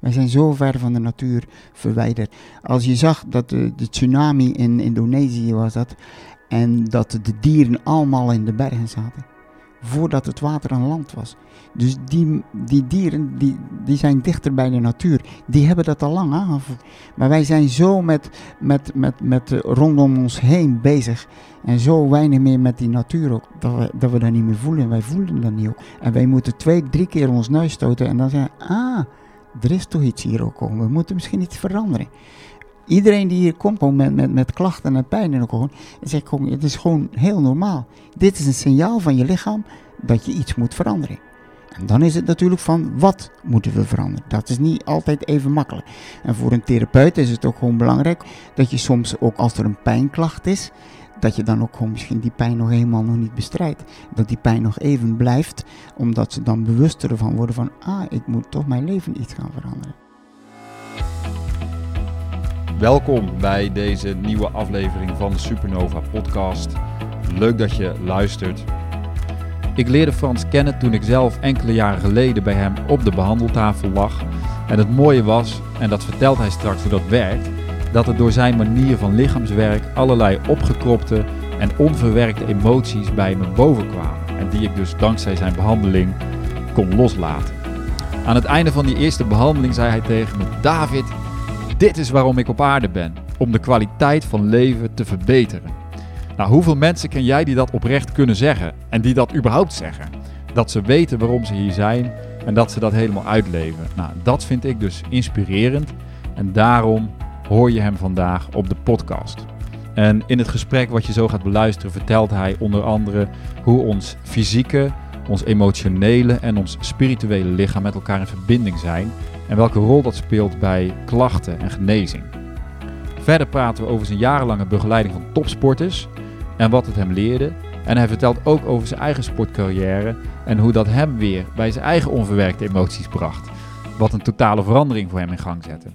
Wij zijn zo ver van de natuur verwijderd. Als je zag dat de, de tsunami in Indonesië was dat, en dat de dieren allemaal in de bergen zaten voordat het water aan land was. Dus die, die dieren die, die zijn dichter bij de natuur. Die hebben dat al lang aangevoerd. Maar wij zijn zo met, met, met, met rondom ons heen bezig. En zo weinig meer met die natuur ook. Dat we, dat we dat niet meer voelen. Wij voelen dat niet ook. En wij moeten twee, drie keer ons neus stoten. En dan zeggen ah, er is toch iets hier ook. We moeten misschien iets veranderen. Iedereen die hier komt met, met, met klachten en pijn in de gewoon, zegt gewoon, het is gewoon heel normaal. Dit is een signaal van je lichaam dat je iets moet veranderen. En dan is het natuurlijk van wat moeten we veranderen. Dat is niet altijd even makkelijk. En voor een therapeut is het ook gewoon belangrijk dat je soms ook als er een pijnklacht is, dat je dan ook gewoon misschien die pijn nog helemaal nog niet bestrijdt. Dat die pijn nog even blijft, omdat ze dan bewuster ervan worden van, ah, ik moet toch mijn leven iets gaan veranderen. Welkom bij deze nieuwe aflevering van de Supernova podcast. Leuk dat je luistert. Ik leerde Frans kennen toen ik zelf enkele jaren geleden bij hem op de behandeltafel lag. En het mooie was, en dat vertelt hij straks hoe dat werkt, dat er door zijn manier van lichaamswerk allerlei opgekropte en onverwerkte emoties bij me bovenkwamen. En die ik dus dankzij zijn behandeling kon loslaten. Aan het einde van die eerste behandeling zei hij tegen me: David, dit is waarom ik op aarde ben, om de kwaliteit van leven te verbeteren. Nou, hoeveel mensen ken jij die dat oprecht kunnen zeggen en die dat überhaupt zeggen? Dat ze weten waarom ze hier zijn en dat ze dat helemaal uitleven. Nou, dat vind ik dus inspirerend en daarom hoor je hem vandaag op de podcast. En in het gesprek wat je zo gaat beluisteren vertelt hij onder andere hoe ons fysieke, ons emotionele en ons spirituele lichaam met elkaar in verbinding zijn en welke rol dat speelt bij klachten en genezing. Verder praten we over zijn jarenlange begeleiding van topsporters en wat het hem leerde. En hij vertelt ook over zijn eigen sportcarrière en hoe dat hem weer bij zijn eigen onverwerkte emoties bracht. Wat een totale verandering voor hem in gang zette.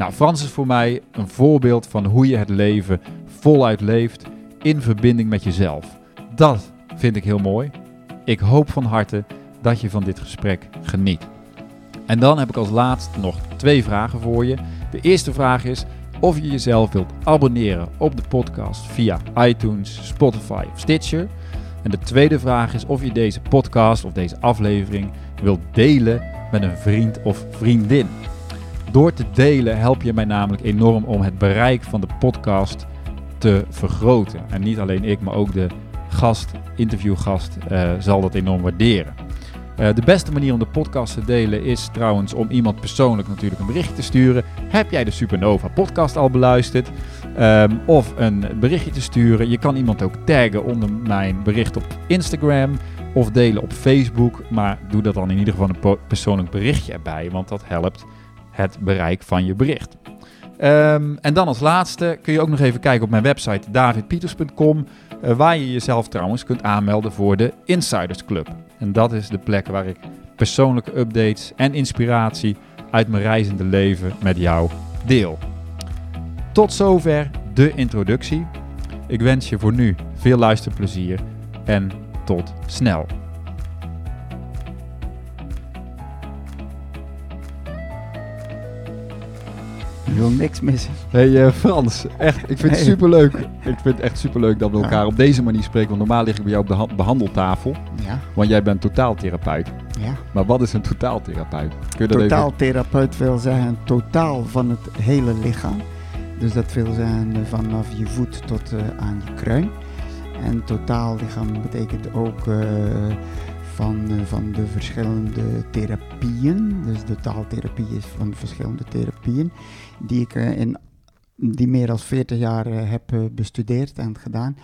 Nou, Frans is voor mij een voorbeeld van hoe je het leven voluit leeft in verbinding met jezelf. Dat vind ik heel mooi. Ik hoop van harte dat je van dit gesprek geniet. En dan heb ik als laatst nog twee vragen voor je. De eerste vraag is of je jezelf wilt abonneren op de podcast via iTunes, Spotify of Stitcher. En de tweede vraag is of je deze podcast of deze aflevering wilt delen met een vriend of vriendin. Door te delen help je mij namelijk enorm om het bereik van de podcast te vergroten. En niet alleen ik, maar ook de gast, interviewgast, uh, zal dat enorm waarderen. Uh, de beste manier om de podcast te delen is trouwens om iemand persoonlijk natuurlijk een berichtje te sturen. Heb jij de Supernova podcast al beluisterd? Um, of een berichtje te sturen. Je kan iemand ook taggen onder mijn bericht op Instagram of delen op Facebook. Maar doe dat dan in ieder geval een persoonlijk berichtje erbij, want dat helpt het bereik van je bericht. Um, en dan als laatste kun je ook nog even kijken op mijn website davidpieters.com, uh, waar je jezelf trouwens kunt aanmelden voor de Insiders Club. En dat is de plek waar ik persoonlijke updates en inspiratie uit mijn reizende leven met jou deel. Tot zover de introductie. Ik wens je voor nu veel luisterplezier en tot snel. Wil niks missen. Hey uh, Frans, echt, ik vind het superleuk. Ik vind het echt superleuk dat we elkaar op deze manier spreken. Want normaal lig ik bij jou op de behandeltafel. Ja. Want jij bent totaaltherapeut. Ja. Maar wat is een totaaltherapeut? Kun je totaaltherapeut wil zeggen totaal van het hele lichaam. Dus dat wil zeggen vanaf je voet tot uh, aan je kruin. En totaal lichaam betekent ook uh, van, uh, van de verschillende therapieën. Dus de taaltherapie is van verschillende therapieën die ik in die meer dan 40 jaar heb bestudeerd en gedaan.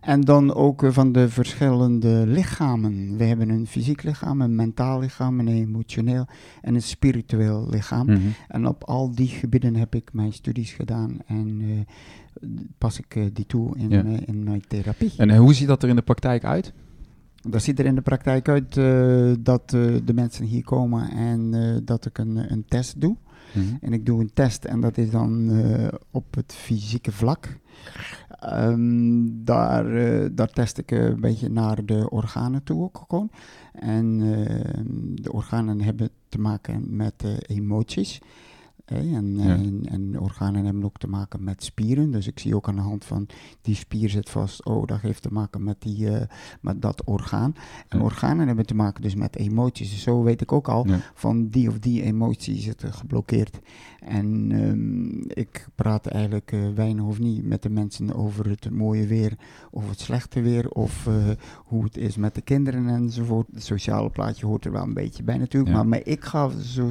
En dan ook van de verschillende lichamen. We hebben een fysiek lichaam, een mentaal lichaam, een emotioneel en een spiritueel lichaam. Mhm. En op al die gebieden heb ik mijn studies gedaan en uh, pas ik uh, die toe in, uh, in mijn therapie. En hoe ziet dat er in de praktijk uit? Dat ziet er in de praktijk uit dat de mensen hier komen en dat ik een, een test doe. -hmm. En ik doe een test en dat is dan op het fysieke vlak. Um, daar, uh, daar test ik een beetje naar de organen toe ook gewoon. En uh, de organen hebben te maken met emoties. En, Ja. en, en organen hebben ook te maken met spieren. Dus ik zie ook aan de hand van die spier zit vast. Oh, dat heeft te maken met, die, eh, met dat orgaan. En Ja. organen hebben te maken dus met emoties. Dus zo weet ik ook al Ja. van die of die emotie zit er geblokkeerd. En ehm, ik praat eigenlijk eh, weinig of niet met de mensen over het mooie weer of het slechte weer. Of eh, hoe het is met de kinderen enzovoort. Het sociale plaatje hoort er wel een beetje bij natuurlijk. Maar, maar ik ga zo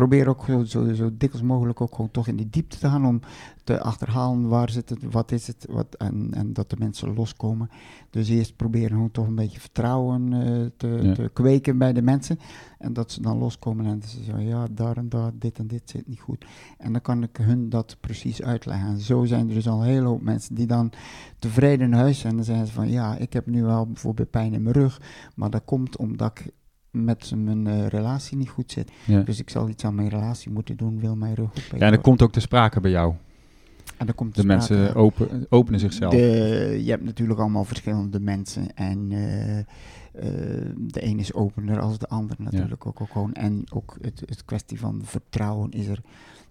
probeer ook zo, zo, mogelijk ook gewoon toch in die diepte te gaan om te achterhalen waar zit het, wat is het, wat, en, en dat de mensen loskomen. Dus eerst proberen gewoon toch een beetje vertrouwen eh, te, Ja. te kweken bij de mensen. En dat ze dan loskomen en ze zeggen, ja, daar en daar, dit en dit zit niet goed. En dan kan ik hun dat precies uitleggen. En zo zijn er dus al een hele hoop mensen die dan tevreden in huis zijn. En dan zeggen ze van, ja, ik heb nu wel bijvoorbeeld pijn in mijn rug, maar dat komt omdat ik met mijn eh, relatie niet goed zit. Ja. Dus ik zal iets aan mijn relatie moeten doen, wil mijn rug beter Ja, en dat komt ook te sprake bij jou. En dan komt De sprake- mensen open, openen zichzelf. De, je hebt natuurlijk allemaal verschillende mensen. En eh, eh, de een is opener als de ander natuurlijk ook, ook gewoon. En ook het, het kwestie van vertrouwen is er.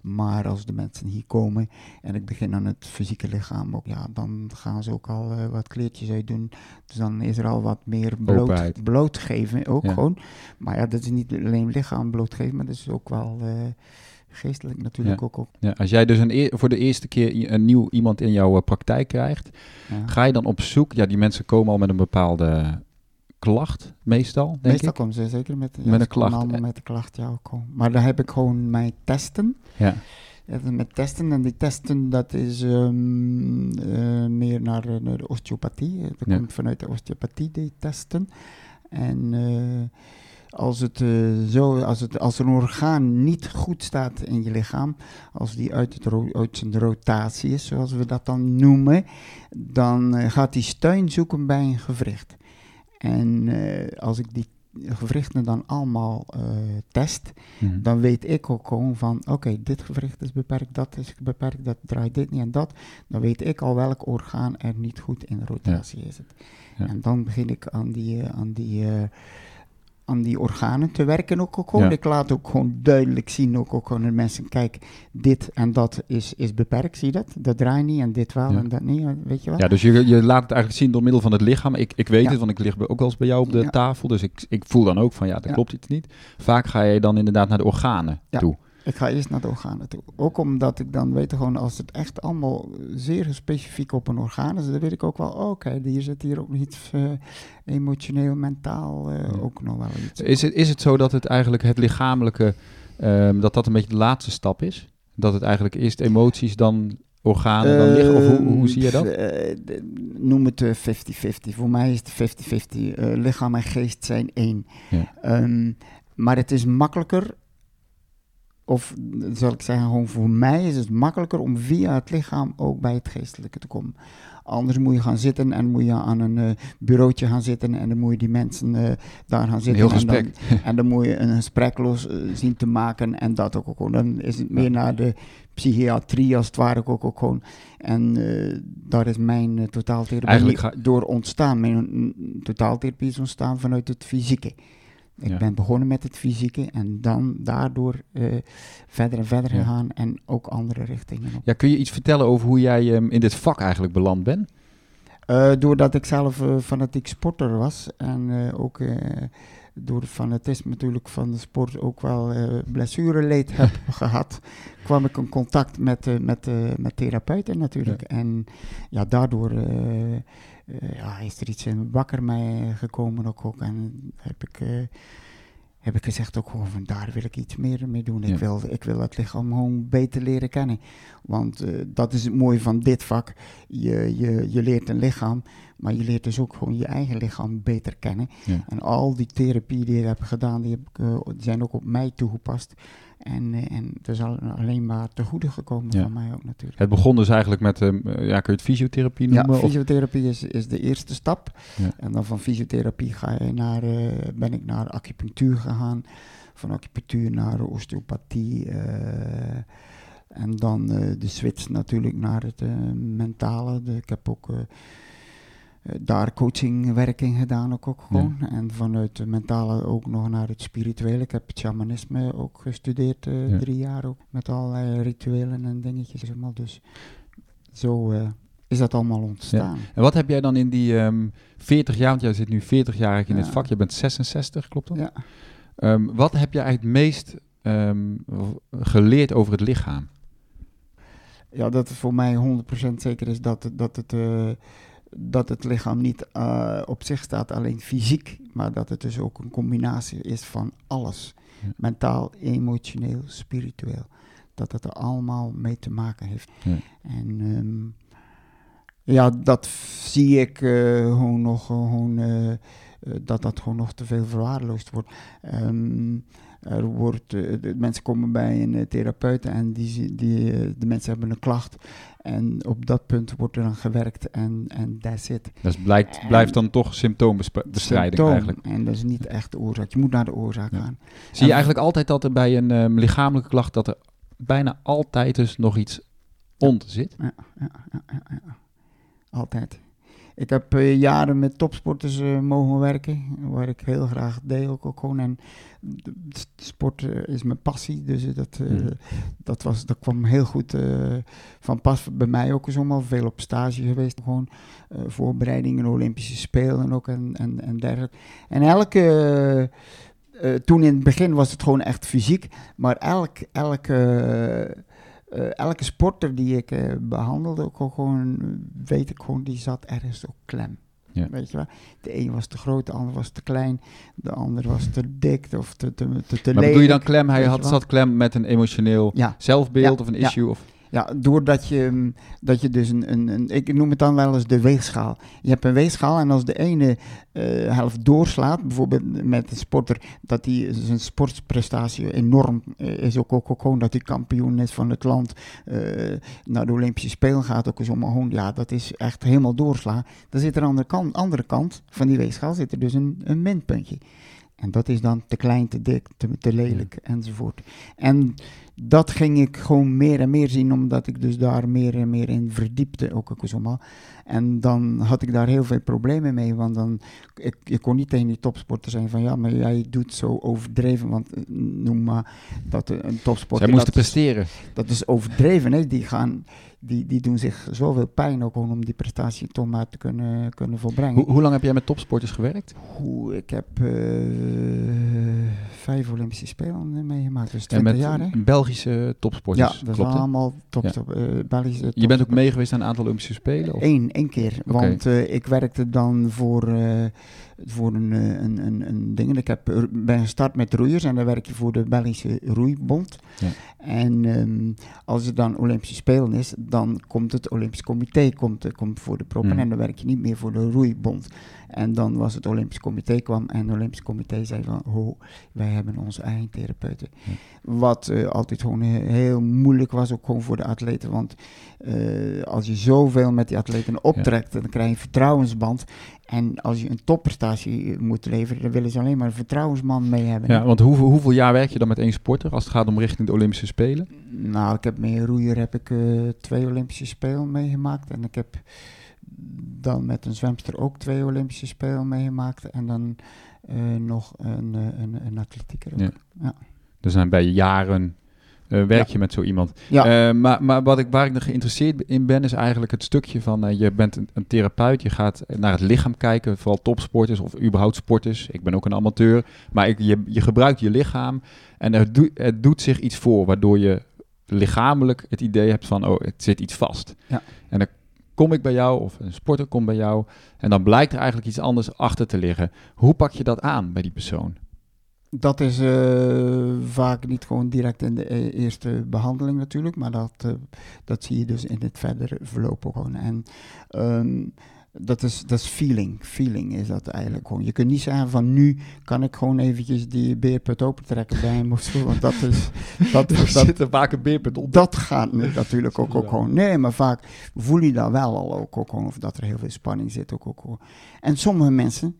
Maar als de mensen hier komen en ik begin aan het fysieke lichaam ook, ja, dan gaan ze ook al eh, wat kleertjes uitdoen. Dus dan is er al wat meer bloot, blootgeven ook Ja. gewoon. Maar ja, dat is niet alleen lichaam blootgeven, maar dat is ook wel eh, geestelijk natuurlijk Ja. ook. Ja, als jij dus een voor de eerste keer een nieuw iemand in jouw eh, praktijk krijgt, ja. ga je dan op zoek? Ja, die mensen komen al met een bepaalde klacht, meestal, denk Meestal ik. komen ze zeker met, ja, Met een klacht. allemaal met de klacht, ja. ook. Maar daar heb ik gewoon mijn testen. Ja. Even met testen. En die testen, dat is ehm, eh, meer naar, eh, naar de osteopathie. Eh, Dat Ja. komt vanuit de osteopathie, die testen. En eh, als, het, eh, zo, als, het, als een orgaan niet goed staat in je lichaam, als die uit, het ro- uit zijn rotatie is, zoals we dat dan noemen, dan eh, gaat die steun zoeken bij een gewricht. En eh, als ik die gewrichten dan allemaal eh, test, Mhm. dan weet ik ook gewoon van, oké, dit gewricht is beperkt, dat is beperkt, dat draait dit niet en dat. Dan weet ik al welk orgaan er niet goed in rotatie is. Ja. En dan begin ik aan die, eh, aan die, aan die organen te werken ook, ook gewoon. Ja. Ik laat ook gewoon duidelijk zien, ook, ook gewoon aan de mensen, kijk, dit en dat is, is beperkt, zie je dat? Dat draait niet en dit wel Ja. en dat niet, weet je wel? Ja, dus je, je laat het eigenlijk zien door middel van het lichaam. Ik, ik weet Ja. het, want ik lig ook wel eens bij jou op de tafel. Dus ik, ik voel dan ook van, ja, dat klopt iets niet. Vaak ga je dan inderdaad naar de organen toe. Ik ga eerst naar de organen toe. Ook omdat ik dan weet gewoon als het echt allemaal zeer specifiek op een orgaan is, dan weet ik ook wel, oh, oké, hier zit hier ook iets eh, emotioneel, mentaal eh, Ja. ook nog wel iets. Is het, is het zo dat het eigenlijk het lichamelijke, ehm, dat dat een beetje de laatste stap is? Dat het eigenlijk eerst emoties, dan organen, dan liggen? Of hoe, hoe zie je dat? Eh, noem het eh, 50-50. Voor mij is het 50-50. Eh, lichaam en geest zijn één. Ja. Ehm, maar het is makkelijker, of zal ik zeggen, gewoon voor mij is het makkelijker om via het lichaam ook bij het geestelijke te komen. Anders moet je gaan zitten en moet je aan een eh, bureautje gaan zitten en dan moet je die mensen eh, daar gaan Een zitten. heel en dan- en dan moet je een gesprek los eh, zien te maken en dat ook, ook gewoon. Dan is het meer naar de psychiatrie als het ware ook, ook gewoon. En daar is mijn totaaltherapie ga- door ontstaan. Mijn mm, totaaltherapie is ontstaan vanuit het fysieke. Ik Ja. ben begonnen met het fysieke en dan daardoor eh, verder en verder Ja. gegaan en ook andere richtingen op. Ja, kun je iets vertellen over hoe jij ehm, in dit vak eigenlijk beland bent? Eh, doordat ik zelf eh, fanatiek sporter was en ook door het fanatisme natuurlijk van de sport ook wel blessureleed heb gehad, kwam ik in contact met, met, met therapeuten natuurlijk. En ja, daardoor ja, is er iets in wakker mij gekomen ook, ook. En heb ik, eh, heb ik gezegd ook gewoon van daar wil ik iets meer mee doen. Ja. Ik, wil, ik wil het lichaam gewoon beter leren kennen. Want eh, dat is het mooie van dit vak. Je, je, je leert een lichaam, maar je leert dus ook gewoon je eigen lichaam beter kennen. Ja. En al die therapie die ik heb gedaan, die, heb ik, eh, die zijn ook op mij toegepast. En, eh, en is al- alleen maar te goede gekomen Ja. van mij ook natuurlijk. Het begon dus eigenlijk met, ehm, eh, ja, kun je het fysiotherapie Ja, noemen? Of- fysiotherapie is, is de eerste stap. Ja. En dan van fysiotherapie ga je naar, eh, ben ik naar acupunctuur gegaan. Van acupunctuur naar osteopathie. en dan de switch natuurlijk naar het mentale. De- ik heb ook daar coachingwerk in gedaan ook, ook gewoon. En vanuit het mentale ook nog naar het spirituele. Ik heb het shamanisme ook gestudeerd, eh, Ja. drie jaar ook. Met allerlei rituelen en dingetjes. maar. Dus zo eh, is dat allemaal ontstaan. En wat heb jij dan in die ehm 40 jaar, want jij zit nu 40 jaar in het Ja. vak, je bent 66, klopt dat? Ja. Ehm, wat heb je eigenlijk het meest ehm, geleerd over het lichaam? Ja, dat het voor mij 100% zeker is dat, het- dat, het, eh, dat het lichaam niet eh, op zich staat, alleen fysiek, maar dat het dus ook een combinatie is van alles. Ja. Mentaal, emotioneel, spiritueel. Dat het er allemaal mee te maken heeft. Ja. En ehm, ja, dat zie ik eh, gewoon nog, gewoon, eh, eh, dat dat gewoon nog te veel verwaarloosd wordt. Ehm, er wordt, eh, de mensen komen bij een eh, therapeut en die, die, eh, de mensen hebben een klacht. En op dat punt wordt er dan gewerkt en, en that's it. Dus blijkt, En- blijft dan toch symptoombestrijding Symptoom. eigenlijk. En dat is niet echt de oorzaak. Je moet naar de oorzaak Ja. gaan. Zie je eigenlijk altijd dat er bij een ehm, lichamelijke klacht, dat er bijna altijd dus nog iets onder zit? Ja, ja, ja, ja, ja. Altijd. Ik heb eh, jaren met topsporters eh, mogen werken, waar ik heel graag deed ook, ook gewoon. En sport eh, is mijn passie, dus dat, Hmm. dat, was, dat kwam heel goed van pas bij mij ook zomaar. Veel op stage geweest, gewoon voorbereidingen, Olympische Spelen ook en, en, en dergelijke. En elke... toen in het begin was het gewoon echt fysiek, maar elk, elke, eh, elke sporter die ik eh, behandelde, ook gewoon, weet ik gewoon, die zat ergens ook klem. Ja. Weet je wel? De een was te groot, de ander was te klein, de ander was te dik of te, te, te, te Maar bedoel je dan klem? Hij had, zat klem met een emotioneel Ja, zelfbeeld Ja, of een issue? Of, ja, doordat je, mm, dat je dus een, een, een, ik noem het dan wel eens de weegschaal. Je hebt een weegschaal en als de ene eh, helft doorslaat, bijvoorbeeld met een sporter, dat hij zijn sportprestatie enorm eh, is, ook, ook, ook gewoon dat hij kampioen is van het land, eh, naar de Olympische Spelen gaat, ook eens om gewoon, ja, dat is echt helemaal doorslaan. Dan zit er aan de kant, andere kant van die weegschaal zit er dus een, een minpuntje. En dat is dan te klein, te dik, te, te lelijk enzovoort. En dat ging ik gewoon meer en meer zien, omdat ik dus daar meer en meer in verdiepte, ook. En dan had ik daar heel veel problemen mee, want dan, ik, je kon niet tegen die topsporter zijn van ja, maar jij doet zo overdreven, want eh, noem maar dat een topsporter... zij moesten dat is- presteren. dat is overdreven. Hè? Die, gaan, die, die doen zich zoveel pijn ook om die prestatie toch maar te kunnen, kunnen volbrengen. Hoe, hoe lang heb jij met topsporters gewerkt? Hoe, ik heb eh, vijf Olympische Spelen eh, meegemaakt, dus En 20 met jaar. Hè? Belgische topsporters, ja, dat klopt allemaal top, Ja. top, eh, Belgische Je bent ook mee geweest aan een aantal Olympische Spelen? Of? Eén, één keer. Want eh, ik werkte dan voor, eh, voor een, een, een, een ding. Ik heb, ben gestart met roeiers en dan werk je voor de Belgische Roeibond. Ja. En ehm, als er dan Olympische Spelen is, dan komt het Olympisch Comité komt, komt voor de proppen Hmm. en dan werk je niet meer voor de Roeibond. En dan was het Olympisch Comité kwam en het Olympisch Comité zei van, ho, wij hebben onze eigen therapeuten. Ja. Wat eh, altijd gewoon he- heel moeilijk was, ook gewoon voor de atleten, want eh, als je zoveel met die atleten optrekt, dan krijg je een vertrouwensband. En als je een topprestatie eh, moet leveren, dan willen ze alleen maar een vertrouwensman mee hebben. Ja, want hoeveel, hoeveel jaar werk je dan met één sporter als het gaat om richting de Olympische Spelen? Nou, ik heb met roeier heb ik twee Olympische Spelen meegemaakt. En ik heb dan met een zwemster ook twee Olympische Spelen meegemaakt. En dan eh, nog een, eh, een, een atletieker ook. Ja. Dus dan bij jaren eh, werk Ja. je met zo iemand. Ja. Maar maar wat ik, waar ik nog geïnteresseerd in ben, is eigenlijk het stukje van je bent een, een therapeut, je gaat naar het lichaam kijken, vooral topsporters of überhaupt sporters. Ik ben ook een amateur, maar ik, je, je gebruikt je lichaam en er, doe- er doet zich iets voor, waardoor je lichamelijk het idee hebt van, oh, het zit iets vast. Ja. En dan kom ik bij jou, of een sporter komt bij jou, en dan blijkt er eigenlijk iets anders achter te liggen. Hoe pak je dat aan bij die persoon? Dat is eh, vaak niet gewoon direct in de e- eerste behandeling natuurlijk, maar dat, eh, dat zie je dus in het verdere verloop gewoon. En ehm, dat, is, dat is feeling. Feeling is dat eigenlijk gewoon. Je kunt niet zeggen van nu kan ik gewoon eventjes die beerput opentrekken bij hem of zo, want dat is... Dat, Er dat, zit er vaak een beerpunt op. dat gaat nu natuurlijk ook, ook gewoon. Nee, maar vaak voel je dat wel al ook, ook gewoon, of dat er heel veel spanning zit ook, ook gewoon. En sommige mensen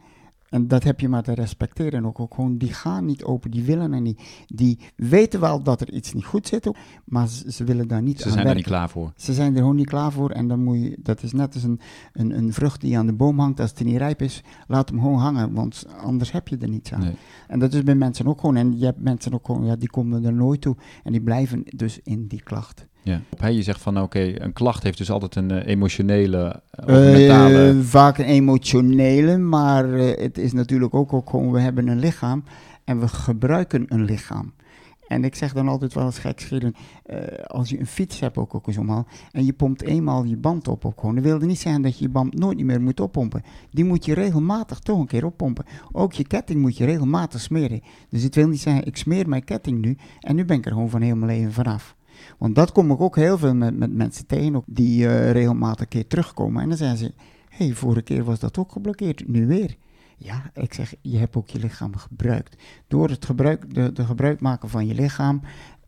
En dat heb je maar te respecteren ook. ook gewoon, die gaan niet open, die willen er niet. Die weten wel dat er iets niet goed zit, ook, maar ze, ze willen daar niet Ze aan zijn er niet klaar voor. Ze zijn er gewoon niet klaar voor en dan moet je, dat is net als een, een, een vrucht die aan de boom hangt. Als het niet rijp is, laat hem gewoon hangen, want anders heb je er niets aan. Nee. En dat is bij mensen ook gewoon. En je hebt mensen ook gewoon, ja, die komen er nooit toe. En die blijven dus in die klacht. Ja. Je zegt van, oké, een klacht heeft dus altijd een eh, emotionele of Eh, mentale... vaak een emotionele, maar eh, het is natuurlijk ook, ook gewoon, we hebben een lichaam en we gebruiken een lichaam. En ik zeg dan altijd wel eens gekscherend, eh als je een fiets hebt ook, ook eens omhaal, en je pompt eenmaal je band op, ook gewoon, dat niet zeggen dat je je band nooit niet meer moet oppompen. Die moet je regelmatig toch een keer oppompen. Ook je ketting moet je regelmatig smeren. Dus het wil niet zeggen, ik smeer mijn ketting nu en nu ben ik er gewoon van heel mijn leven vanaf. Want dat kom ik ook heel veel met, met mensen tegen, ook, die eh, regelmatig een keer terugkomen. En dan zeggen ze, hé, hey, vorige keer was dat ook geblokkeerd, nu weer. Ja, ik zeg, je hebt ook je lichaam gebruikt. Door het gebruik, de, de gebruik maken van je lichaam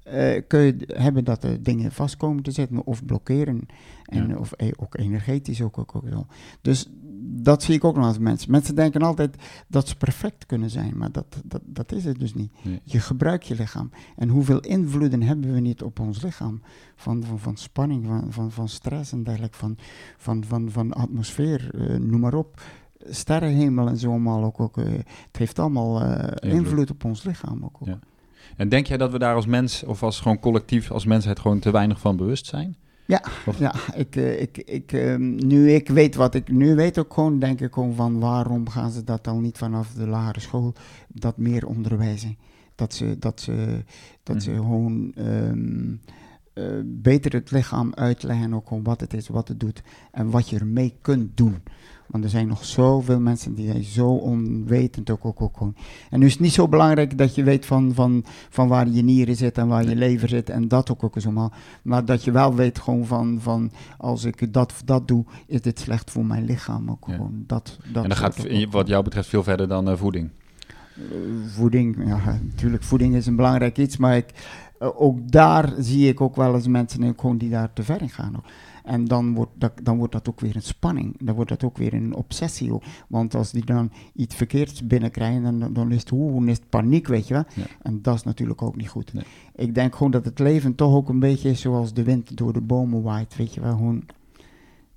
eh, kun je hebben dat er dingen vast komen te zitten of blokkeren. En, Ja. Of e- ook energetisch ook, ook, ook zo. Dus dat zie ik ook nog als mensen. Mensen denken altijd dat ze perfect kunnen zijn, maar dat, dat, dat is het dus niet. Nee. Je gebruikt je lichaam. En hoeveel invloeden hebben we niet op ons lichaam? Van, van, van spanning, van, van, van stress en dergelijke, van, van, van, van atmosfeer, eh, noem maar op. Sterrenhemel en zo allemaal ook. ook eh, het heeft allemaal eh, invloed. op ons lichaam ook. ook. Ja. En denk jij dat we daar als mens, of als gewoon collectief, als mensheid gewoon te weinig van bewust zijn? Ja, Of- ja ik, eh, ik, ik, ehm, nu ik weet wat ik nu weet, ook gewoon denk ik gewoon van waarom gaan ze dat dan niet vanaf de lagere school dat meer onderwijzen. Dat ze, dat ze, dat ze Mhm. gewoon ehm, eh, beter het lichaam uitleggen, ook gewoon wat het is, wat het doet en wat je ermee kunt doen. Want er zijn nog zoveel mensen die zijn zo onwetend ook, ook, ook gewoon. En nu is het niet zo belangrijk dat je weet van, van, van waar je nieren zit en waar je lever zit en dat ook, ook eens allemaal. Maar dat je wel weet gewoon van, van als ik dat of dat doe, is dit slecht voor mijn lichaam ook Ja. gewoon. Dat, dat en dat gaat ook, wat jou betreft veel verder dan eh, voeding. eh, voeding, ja, natuurlijk, voeding is een belangrijk iets, maar ik, eh, ook daar zie ik ook wel eens mensen in, gewoon die daar te ver in gaan. ook. En dan wordt, dat, dan wordt dat ook weer een spanning, dan wordt dat ook weer een obsessie. ook. Want als die dan iets verkeerds binnenkrijgen, dan, dan is het hoe, is het paniek, weet je wel. Ja. En dat is natuurlijk ook niet goed. Nee. Ik denk gewoon dat het leven toch ook een beetje is zoals de wind door de bomen waait, weet je wel. Gewoon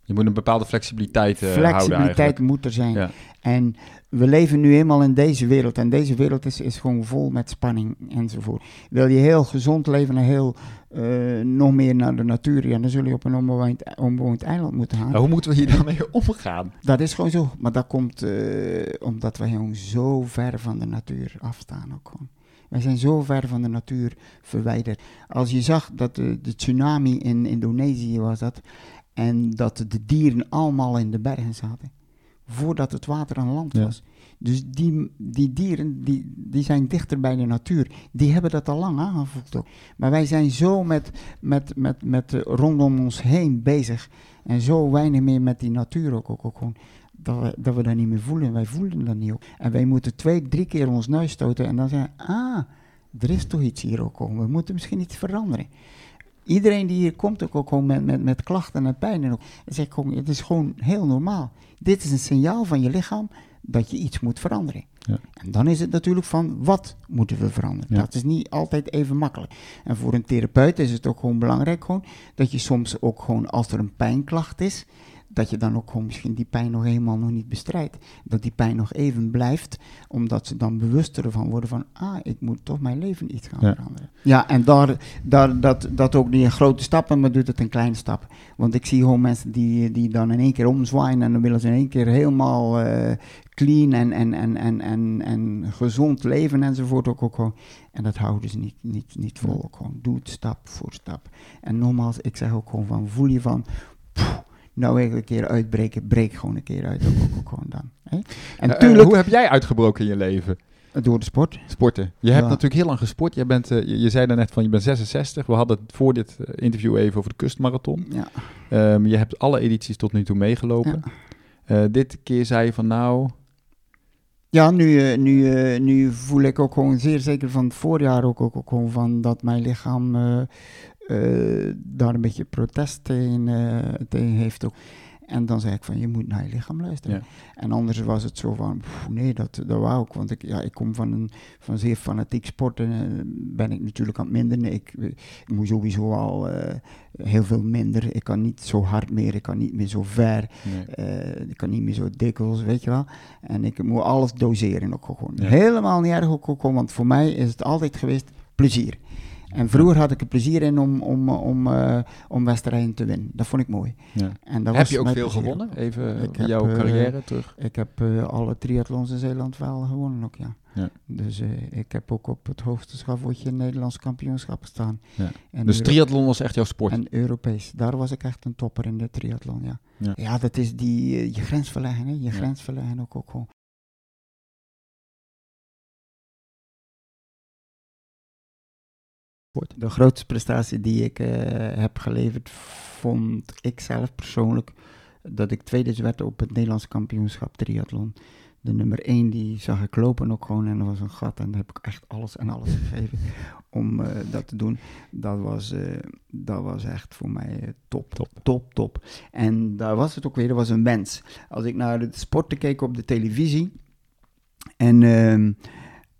Je moet een bepaalde flexibiliteit houden flexibiliteit moet er zijn. Ja. En we leven nu eenmaal in deze wereld. En deze wereld is, is gewoon vol met spanning enzovoort. Wil je heel gezond leven en heel eh, nog meer naar de natuur, ja, dan zul je op een onbewoond, onbewoond eiland moeten gaan. Maar hoe moeten we hier dan mee omgaan? Dat is gewoon zo. Maar dat komt eh, omdat wij gewoon zo ver van de natuur afstaan ook gewoon. Wij zijn zo ver van de natuur verwijderd. Als je zag dat de, de tsunami in Indonesië was dat, en dat de dieren allemaal in de bergen zaten, voordat het water aan land Ja. was. Dus die, die dieren, die, die zijn dichter bij de natuur. Die hebben dat al lang aangevoeld ook. Maar wij zijn zo met, met, met, met eh, rondom ons heen bezig. En zo weinig meer met die natuur ook, ook, ook gewoon. Dat we, dat we dat niet meer voelen. Wij voelen dat niet ook. En wij moeten twee, drie keer ons neus stoten. En dan zeggen ah, er is toch iets hier ook. Gewoon. We moeten misschien iets veranderen. Iedereen die hier komt ook, ook gewoon met, met, met klachten en pijn. En ook, dan zeg gewoon, het is gewoon heel normaal. Dit is een signaal van je lichaam dat je iets moet veranderen. Ja. En dan is het natuurlijk van, wat moeten we veranderen? Ja. Dat is niet altijd even makkelijk. En voor een therapeut is het ook gewoon belangrijk gewoon, dat je soms ook gewoon, als er een pijnklacht is, dat je dan ook gewoon misschien die pijn nog helemaal nog niet bestrijdt. Dat die pijn nog even blijft, omdat ze dan bewuster ervan worden van, ah, ik moet toch mijn leven iets gaan Ja. veranderen. Ja, en daar, daar, dat, dat ook niet in grote stappen, maar doet het in kleine stappen. Want ik zie gewoon mensen die, die dan in één keer omzwaaien en dan willen ze in één keer helemaal eh, clean en, en, en, en, en, en gezond leven enzovoort ook, ook gewoon. En dat houden ze niet, niet, niet vol. Ook gewoon. Doe het stap voor stap. En nogmaals, ik zeg ook gewoon van, voel je van, nou eigenlijk een keer uitbreken, breek gewoon een keer uit. Ook, gewoon dan. Hè? En Eh, tuurlijk, hoe heb jij uitgebroken in je leven? door de sport. Sporten. Je hebt Ja. natuurlijk heel lang gesport. Je, bent, eh, je, je zei daarnet van je bent 66. We hadden het voor dit eh, interview even over de kustmarathon. Ja. Ehm, je hebt alle edities tot nu toe meegelopen. Dit keer zei je van nou, Ja, nu, nu, nu voel ik ook gewoon zeer zeker van het voorjaar ook, ook, ook gewoon van dat mijn lichaam eh, daar een beetje protest tegen, eh, tegen heeft ook. En dan zei ik van, je moet naar je lichaam luisteren. Ja. En anders was het zo van, pff, nee, dat, dat wou ik. Want ik, ja, ik kom van een van zeer fanatiek sporten. eh, ben ik natuurlijk aan het minderen. Ik, ik moet sowieso al heel veel minder. Ik kan niet zo hard meer. Ik kan niet meer zo ver. Nee. ik kan niet meer zo dikwijls, weet je wel. En ik moet alles doseren ook gewoon. Ja. Helemaal niet erg ook gewoon, want voor mij is het altijd geweest plezier. En vroeger had ik er plezier in om, om, om, eh, om wedstrijden te winnen. Dat vond ik mooi. Ja. En dat Heb was je ook veel plezier gewonnen? Even Ik jouw eh, carrière terug. Ik heb eh, alle triathlons in Zeeland wel gewonnen ook, ja. Ja. Dus eh, ik heb ook op het hoogste schavotje Nederlands kampioenschap gestaan. Ja. En Dus Euro- triathlon was echt jouw sport. En Europees. Daar was ik echt een topper in de triathlon, ja. Ja. Ja, dat is die, je grens verleggen, hè. Je Ja. grens verleggen ook, ook gewoon. De grootste prestatie die ik eh, heb geleverd, vond ik zelf persoonlijk dat ik tweede werd op het Nederlands kampioenschap triathlon. De nummer 1 die zag ik lopen ook gewoon en er was een gat en daar heb ik echt alles en alles gegeven om eh, dat te doen. Dat was, eh, dat was echt voor mij top, Top. top, top. En daar was het ook weer, er was een wens. Als ik naar de sporten keek op de televisie en...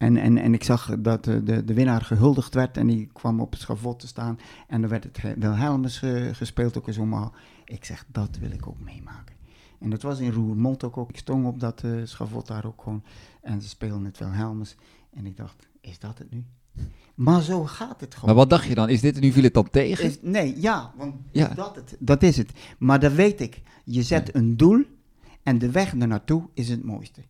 en, en, en ik zag dat de, de, winnaar gehuldigd werd en die kwam op het schavot te staan. En dan werd het Wilhelmus eh, gespeeld ook eens allemaal. Ik zeg, dat wil ik ook meemaken. En dat was in Roermond ook. ook. Ik stond op dat eh, schavot daar ook gewoon. En ze speelden het Wilhelmus. En ik dacht, is dat het nu? Maar zo gaat het gewoon. Maar wat dacht je dan? Is dit nu viel het dan tegen? Is- nee, ja, want Ja. dat, het? dat is het. Maar dat weet ik. Je zet een doel en de weg ernaartoe is het mooiste.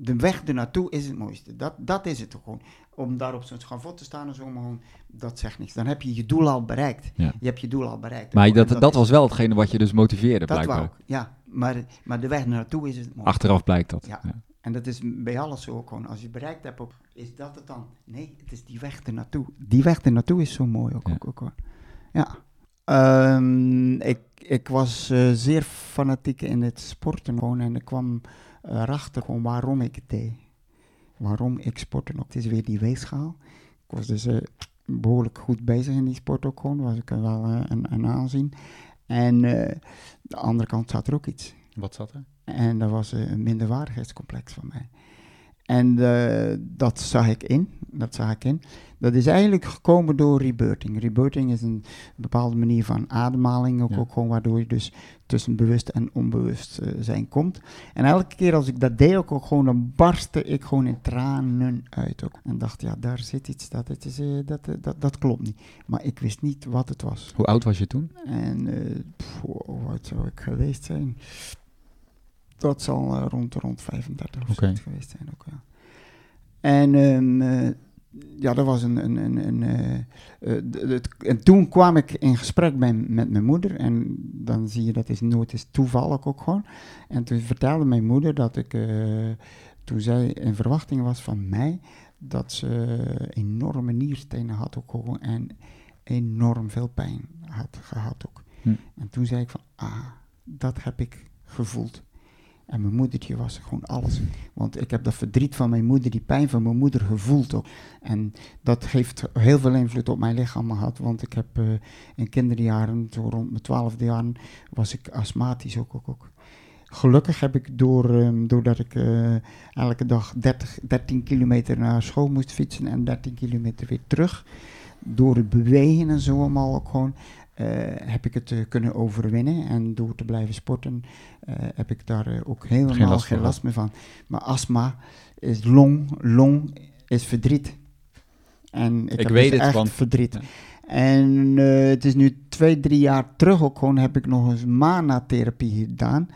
De weg ernaartoe is het mooiste. Dat, dat is het gewoon. Om daar op zo'n schavot te staan en zo, maar gewoon, dat zegt niks. Dan heb je je doel al bereikt. Ja. Je hebt je doel al bereikt. Maar dat, dat, was wel hetgene wat je dus motiveerde, dat blijkbaar. ik, ja. Maar, maar de weg naartoe is het mooiste. Achteraf blijkt dat. Ja. Ja. En dat is bij alles zo ook gewoon. Als je bereikt hebt, ook, is dat het dan? Nee, het is die weg ernaartoe. Die weg ernaartoe is zo mooi ook. Ja. ook, ook. Ja. Ehm, ik, ik was eh, zeer fanatiek in het sporten gewoon. En ik kwam erachter gewoon waarom ik het deed. Waarom ik sporten ook. Het is weer die weegschaal. Ik was dus eh, behoorlijk goed bezig in die sport ook gewoon. Was ik wel eh, een, een aanzien. En eh, de andere kant zat er ook iets. Wat zat er? En dat was eh, een minderwaardigheidscomplex van mij. En eh, dat zag ik in. Dat zag ik in. Dat is eigenlijk gekomen door rebirthing. Rebirthing is een bepaalde manier van ademhaling, ook, Ja. ook gewoon waardoor je dus tussen bewust en onbewust eh, zijn komt. En elke keer als ik dat deed, ook, ook gewoon, dan barstte ik gewoon in tranen uit. Ook. En dacht, ja, daar zit iets, dat, het is, eh, dat, eh, dat, dat klopt niet. Maar ik wist niet wat het was. Hoe oud was je toen? En pff, wat zou ik geweest zijn? Dat zal rond, rond 35 of zoiets geweest zijn ook, ja. En eh, ja, dat was een... een, een, een eh, eh, en toen kwam ik in gesprek met, met mijn moeder. En dan zie je dat is nooit is toevallig ook gewoon. En toen vertelde mijn moeder dat ik... eh, toen zij in verwachting was van mij... dat ze enorme nierstenen had ook gewoon. En enorm veel pijn had gehad ook. Hm. En toen zei ik van, ah, dat heb ik gevoeld. En mijn moedertje was gewoon alles. Want ik heb dat verdriet van mijn moeder, die pijn van mijn moeder gevoeld ook. En dat heeft heel veel invloed op mijn lichaam gehad. Want ik heb eh, in kinderjaren, zo rond mijn twaalfde jaren, was ik astmatisch ook. ook, ook. Gelukkig heb ik door, ehm, doordat ik eh, elke dag 30, 13 kilometer naar school moest fietsen en 13 kilometer weer terug. Door het bewegen en zo allemaal ook gewoon, heb ik het eh, kunnen overwinnen. En door te blijven sporten eh, heb ik daar eh, ook helemaal geen last last, van meer van. Maar astma is long, long is verdriet. En ik, Ik heb weet dus het, echt want- verdriet. Ja. En eh, het is nu twee, drie jaar terug ook gewoon, heb ik nog eens mana-therapie gedaan.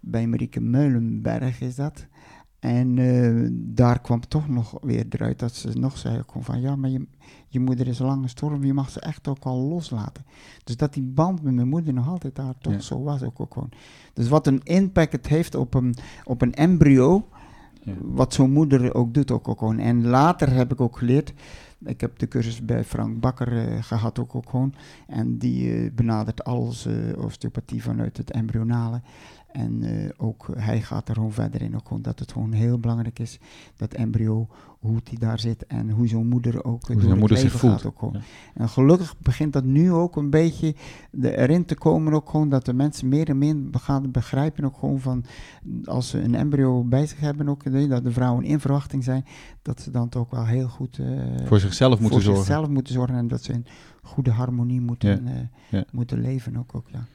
Bij Marieke Meulenberg is dat. En eh, daar kwam toch nog weer eruit dat ze nog zei gewoon van... Ja, maar je, je moeder is lang gestorven, je mag ze echt ook al loslaten. Dus dat die band met mijn moeder nog altijd daar toch Ja. zo was ook, ook gewoon. Dus wat een impact het heeft op een, op een embryo... Ja. Wat zo'n moeder ook doet ook, ook gewoon. En later heb ik ook geleerd Ik heb de cursus bij Frank Bakker eh, gehad ook, ook gewoon. En die eh, benadert alles uh, osteopathie vanuit het embryonale. En uh, ook hij gaat er gewoon verder in, ook gewoon dat het gewoon heel belangrijk is, dat embryo, hoe die daar zit en hoe zo'n moeder ook hoe door moeder leven gaat. Ook gewoon. Ja. En gelukkig begint dat nu ook een beetje erin te komen, ook gewoon dat de mensen meer en meer gaan begrijpen, ook gewoon van, als ze een embryo bij zich hebben, ook, dat de vrouwen in verwachting zijn, dat ze dan ook wel heel goed uh, voor zichzelf moeten voor zorgen. zichzelf moeten zorgen en dat ze in goede harmonie moeten, ja. Uh, ja. moeten leven ook, ook ja.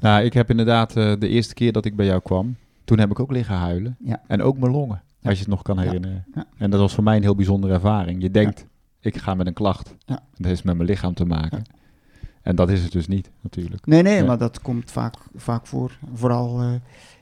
Nou, ik heb inderdaad uh, de eerste keer dat ik bij jou kwam, toen heb ik ook liggen huilen. Ja. En ook mijn longen, ja. als je het nog kan herinneren. Ja. En dat was voor mij een heel bijzondere ervaring. Je denkt, ik ga met een klacht. Dat heeft met mijn lichaam te maken. En dat is het dus niet, natuurlijk. Nee, nee, maar dat komt vaak, vaak voor. Vooral uh,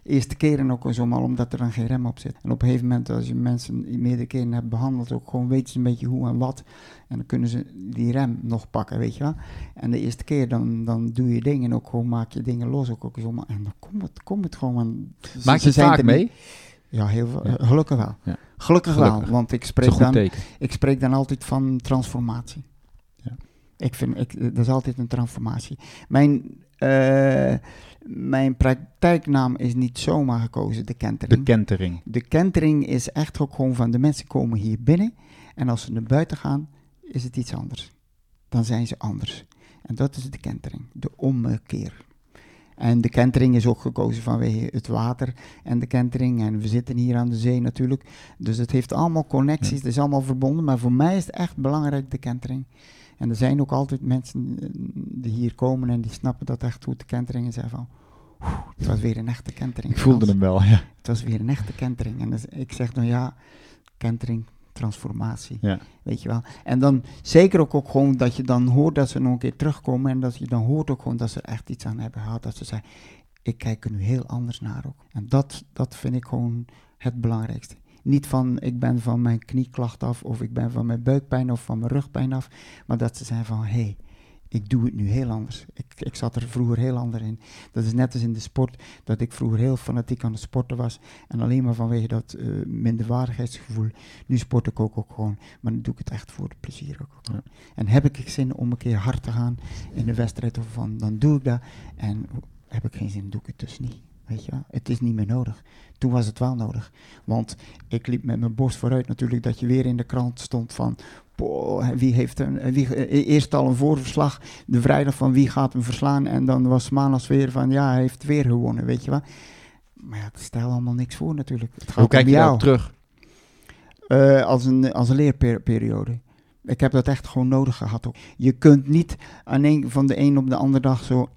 eerste keren ook zomaar omdat er dan geen rem op zit. En op een gegeven moment, als je mensen meerdere keren hebt behandeld, ook gewoon weten ze een beetje hoe en wat. En dan kunnen ze die rem nog pakken, weet je wel. En de eerste keer, dan, dan doe je dingen ook gewoon, maak je dingen los ook, ook zomaar. En dan komt het, komt het gewoon. Maak je vaak mee? Ja, heel veel, ja. gelukkig wel. Ja. Gelukkig, gelukkig, wel, want ik spreek, dan, ik spreek dan altijd van transformatie. Ik vind, ik, dat is altijd een transformatie. Mijn, uh, mijn praktijknaam is niet zomaar gekozen, de kentering. De kentering. De kentering is echt ook gewoon van de mensen komen hier binnen en als ze naar buiten gaan, is het iets anders. Dan zijn ze anders. En dat is de kentering, de ommekeer. En de kentering is ook gekozen vanwege het water en de kentering. En we zitten hier aan de zee natuurlijk. Dus het heeft allemaal connecties, ja. het is allemaal verbonden. Maar voor mij is het echt belangrijk, de kentering. En er zijn ook altijd mensen eh, die hier komen en die snappen dat echt goed de kentering en zeggen van, het was weer een echte kentering. Ik voelde hem wel, ja. Het was weer een echte kentering. En dus ik zeg dan ja, kentering, transformatie, ja. weet je wel. En dan zeker ook, ook gewoon dat je dan hoort dat ze nog een keer terugkomen en dat je dan hoort ook gewoon dat ze echt iets aan hebben gehad. Dat ze zeggen, ik kijk er nu heel anders naar ook. En dat, dat vind ik gewoon het belangrijkste. Niet van ik ben van mijn knieklacht af of ik ben van mijn buikpijn of van mijn rugpijn af. Maar dat ze zijn van hé, hey, ik doe het nu heel anders. Ik, ik zat er vroeger heel anders in. Dat is net als in de sport, dat ik vroeger heel fanatiek aan het sporten was. En alleen maar vanwege dat uh, minderwaardigheidsgevoel. Nu sport ik ook, ook gewoon, maar dan doe ik het echt voor het plezier ook. ook. Ja. En heb ik zin om een keer hard te gaan in de wedstrijd of van, dan doe ik dat. En heb ik geen zin, doe ik het dus niet. Weet je wel? Het is niet meer nodig. Toen was het wel nodig. Want ik liep met mijn borst vooruit natuurlijk dat je weer in de krant stond van... Wie heeft een, wie, eerst al een voorverslag, de vrijdag van wie gaat hem verslaan. En dan was maandags weer van ja, hij heeft weer gewonnen, weet je wel. Maar ja, het stelt allemaal niks voor natuurlijk. Het gaat Hoe kijk je daarop terug? Uh, als, een, als een leerperiode. Ik heb dat echt gewoon nodig gehad ook. Je kunt niet aan een, van de een op de andere dag zo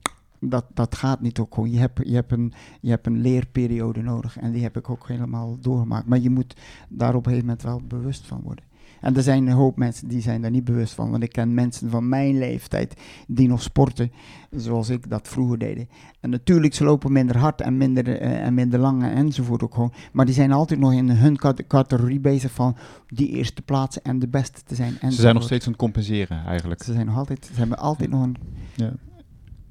dat, dat gaat niet ook gewoon. Je hebt, je, hebt een, je hebt een leerperiode nodig en die heb ik ook helemaal doorgemaakt. Maar je moet daar op een gegeven moment wel bewust van worden. En er zijn een hoop mensen die zijn daar niet bewust van. Want ik ken mensen van mijn leeftijd die nog sporten zoals ik dat vroeger deed. En natuurlijk, ze lopen minder hard en minder, uh, en minder lang enzovoort ook gewoon. Maar die zijn altijd nog in hun categorie bezig van die eerste plaatsen en de beste te zijn. Ze zijn nog steeds aan het compenseren eigenlijk. Ze zijn nog altijd, ze hebben altijd nog een... Ja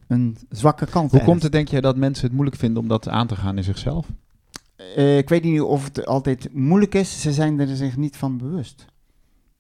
een zwakke kant. Hoe komt het, denk jij, dat mensen het moeilijk vinden om dat aan te gaan in zichzelf? Uh, ik weet niet of het altijd moeilijk is. Ze zijn er zich niet van bewust.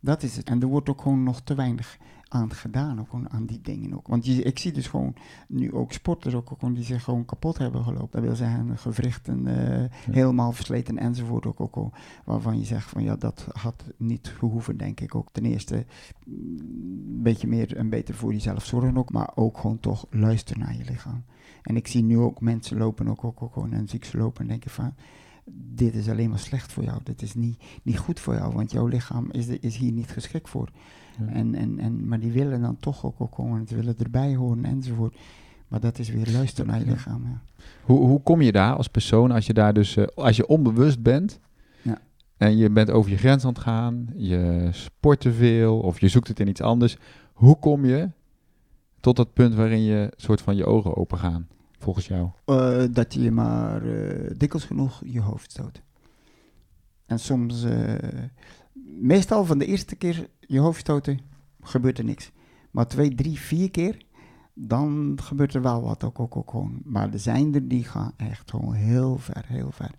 Dat is het. En er wordt ook gewoon nog te weinig aan gedaan, ook aan die dingen ook. Want je, ik zie dus gewoon nu ook sporters ook, ook die zich gewoon kapot hebben gelopen. Dat wil zeggen gewrichten uh, ja. helemaal versleten enzovoort ook, ook, ook. Waarvan je zegt van ja, dat had niet gehoeven, denk ik ook. Ten eerste een beetje meer en beter voor jezelf zorgen ook, maar ook gewoon toch luisteren naar je lichaam. En ik zie nu ook mensen lopen ook, ook, ook gewoon en zie ik ze lopen en denk ik van dit is alleen maar slecht voor jou. Dit is niet, niet goed voor jou, want jouw lichaam is, is hier niet geschikt voor. Ja. En, en, en, maar die willen dan toch ook, ook komen, ze willen erbij horen enzovoort. Maar dat is weer luisteren naar je lichaam. Ja. Hoe, hoe kom je daar als persoon als je daar dus, uh, als je onbewust bent ja. en je bent over je grens aan het gaan, je sport te veel of je zoekt het in iets anders. Hoe kom je tot dat punt waarin je soort van je ogen open gaan, volgens jou? Uh, dat je maar uh, dikwijls genoeg je hoofd stoot. En soms, meestal van de eerste keer je hoofd stoten, gebeurt er niks. Maar twee, drie, vier keer, dan gebeurt er wel wat ook, ook, ook gewoon. Maar er zijn er die gaan echt gewoon heel ver, heel ver.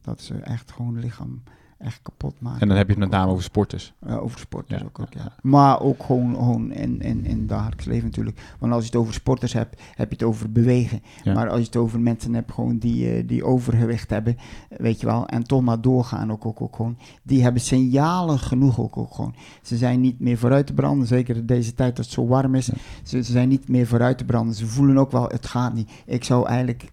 Dat ze echt gewoon lichaam echt kapot maken. En dan heb je het met name over sporters. Ja, over sporters Ja, ook, ook, ja. Maar ook gewoon, gewoon in, in, in het dagelijks leven natuurlijk. Want als je het over sporters hebt, heb je het over bewegen. Ja. Maar als je het over mensen hebt gewoon die, eh, die overgewicht hebben, weet je wel, en toch maar doorgaan ook, ook, ook gewoon. Die hebben signalen genoeg ook, ook gewoon. Ze zijn niet meer vooruit te branden, zeker in deze tijd dat het zo warm is. Ja. Ze, ze zijn niet meer vooruit te branden. Ze voelen ook wel, het gaat niet. Ik zou eigenlijk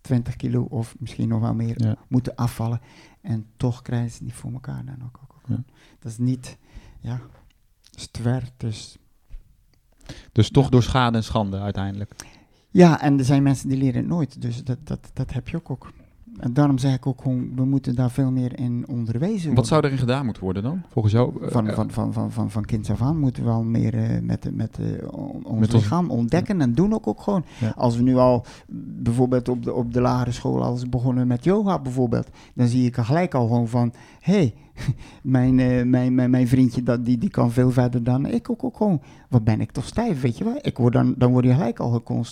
20 kilo of misschien nog wel meer Ja. moeten afvallen. En toch krijgen ze het niet voor elkaar dan ook. ook, ook. Ja. Dat is niet, ja, ver. Dus Dus toch door schade en schande uiteindelijk. ja, en er zijn mensen die leren het nooit. Dus dat, dat, dat heb je ook, ook. En daarom zeg ik ook gewoon, we moeten daar veel meer in onderwezen worden. Wat zou erin gedaan moeten worden dan, volgens jou? Eh, Van, eh, van, van, van, van, van kinds af aan moeten we wel meer eh, met, met eh, on- ons Met ons- lichaam ontdekken en doen ook, ook gewoon. Ja. Als we nu al bijvoorbeeld op de, op de lagere school, als we begonnen met yoga bijvoorbeeld, dan zie ik er gelijk al gewoon van, hé, hey, mijn, eh, mijn, mijn, mijn vriendje dat, die, die kan veel verder dan ik ook, ook gewoon. Wat ben ik toch stijf, weet je wel? Ik word dan, dan word je gelijk al eh,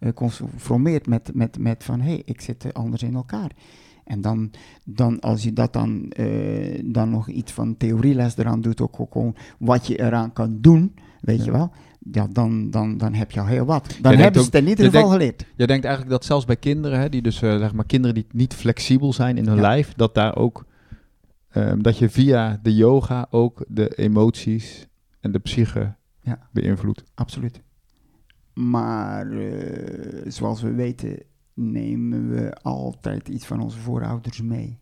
geconfronteerd met, met, met van, hé, hey, ik zit anders in elkaar. En dan, dan als je dat dan, eh, dan nog iets van theorieles eraan doet, ook, ook gewoon wat je eraan kan doen, weet Ja. je wel, ja, dan, dan, dan heb je al heel wat. Dan hebben ze ook- het in ieder je geval denkt- geleerd. Jij denkt eigenlijk dat zelfs bij kinderen, hè, die dus, zeg maar, kinderen die niet flexibel zijn in hun Ja. lijf, dat daar ook, ehm, dat je via de yoga ook de emoties en de psyche Ja. beïnvloedt. Absoluut. Maar eh, zoals we weten, nemen we altijd iets van onze voorouders mee.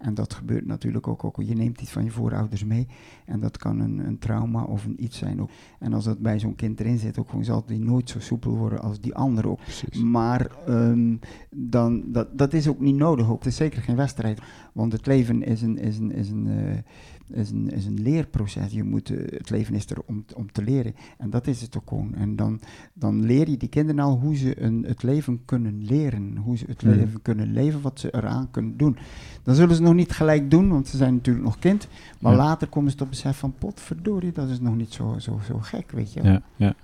En dat gebeurt natuurlijk ook, ook. Je neemt iets van je voorouders mee. En dat kan een, een trauma of een iets zijn ook. En als dat bij zo'n kind erin zit, ook gewoon zal die nooit zo soepel worden als die andere ook. Precies. Maar ehm, dan, dat, dat is ook niet nodig. Ook. Het is zeker geen wedstrijd. Want het leven is een, is een, is een, eh, is een, is een leerproces. Je moet, eh, het leven is er om, om te leren. En dat is het ook gewoon. En dan, dan leer je die kinderen al hoe ze een, het leven kunnen leren. Hoe ze het Mhm. leven kunnen leven, wat ze eraan kunnen doen. Dan zullen ze nog niet gelijk doen, want ze zijn natuurlijk nog kind. Maar Ja. later komen ze tot besef van, potverdorie, dat is nog niet zo, zo, zo gek, weet je. Ja, ja.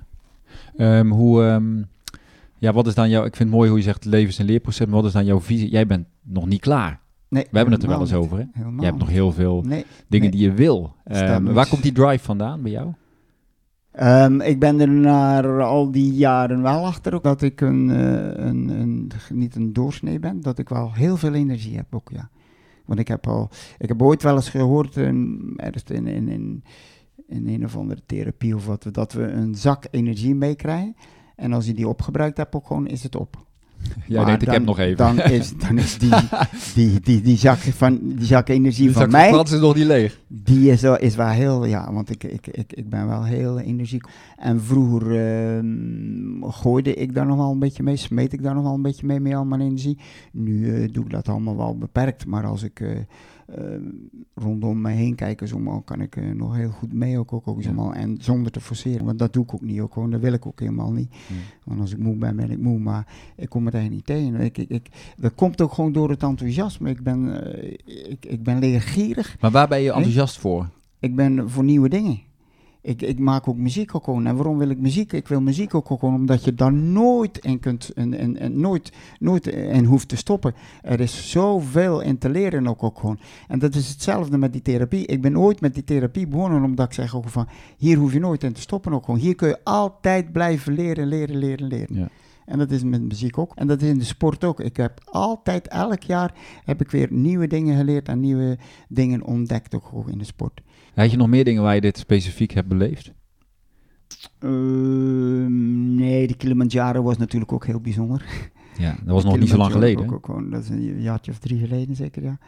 Ehm, hoe, ehm, ja, wat is dan jouw, ik vind het mooi hoe je zegt levens- en leerproces, maar wat is dan jouw visie? Jij bent nog niet klaar. Nee, We hebben het er wel eens over, hè? Je hebt nog heel veel Nee. dingen Nee. die je wil. Ehm, waar komt die drive vandaan bij jou? Ehm, ik ben er na al die jaren wel achter ook dat ik een, eh, een, een, niet een doorsnee ben, dat ik wel heel veel energie heb ook, ja. Want ik heb al, ik heb ooit wel eens gehoord, um, ergens in, in, in, in een of andere therapie of wat, dat we een zak energie meekrijgen. En als je die opgebruikt hebt, ook gewoon is het op. Jij Maar denkt, ik heb nog even. Dan is, dan is die, die, die, die, zak, van, die zak energie Die van zak mij, Frans is nog niet leeg. die is, wel- is wel heel, ja, want ik, ik, ik, ik ben wel heel energiek. En vroeger ehm, gooide ik daar nog wel een beetje mee, smeet ik daar nog wel een beetje mee, met al mijn energie. Nu eh, doe ik dat allemaal wel beperkt, maar als ik eh, rondom me heen kijk, en zo, maar kan ik eh, nog heel goed mee ook, ook, ook zomaar. En zonder te forceren, want dat doe ik ook niet, ook, gewoon, dat wil ik ook helemaal niet. Want als ik moe ben, ben ik moe, maar ik kom het eigenlijk niet tegen. Ik, ik, ik, dat komt ook gewoon door het enthousiasme. Ik ben, eh, ik, ik ben leergierig. Maar waar ben je Nee? enthousiast voor? Ik ben voor nieuwe dingen. Ik, ik maak ook muziek ook gewoon. En waarom wil ik muziek? Ik wil muziek ook gewoon omdat je daar nooit in kunt en, en, en nooit, nooit in hoeft te stoppen. Er is zoveel in te leren ook, ook gewoon. En dat is hetzelfde met die therapie. Ik ben ooit met die therapie begonnen omdat ik zeg ook van hier hoef je nooit in te stoppen ook gewoon. Hier kun je altijd blijven leren, leren, leren, leren. Ja. En dat is met muziek ook. En dat is in de sport ook. Ik heb altijd, elk jaar, heb ik weer nieuwe dingen geleerd en nieuwe dingen ontdekt ook gewoon in de sport. Had je nog meer dingen waar je dit specifiek hebt beleefd? Ehm, nee, de Kilimanjaro was natuurlijk ook heel bijzonder. Ja, dat was nog niet zo lang geleden. Ook, ook, gewoon- dat is een jaartje of drie geleden zeker, ja.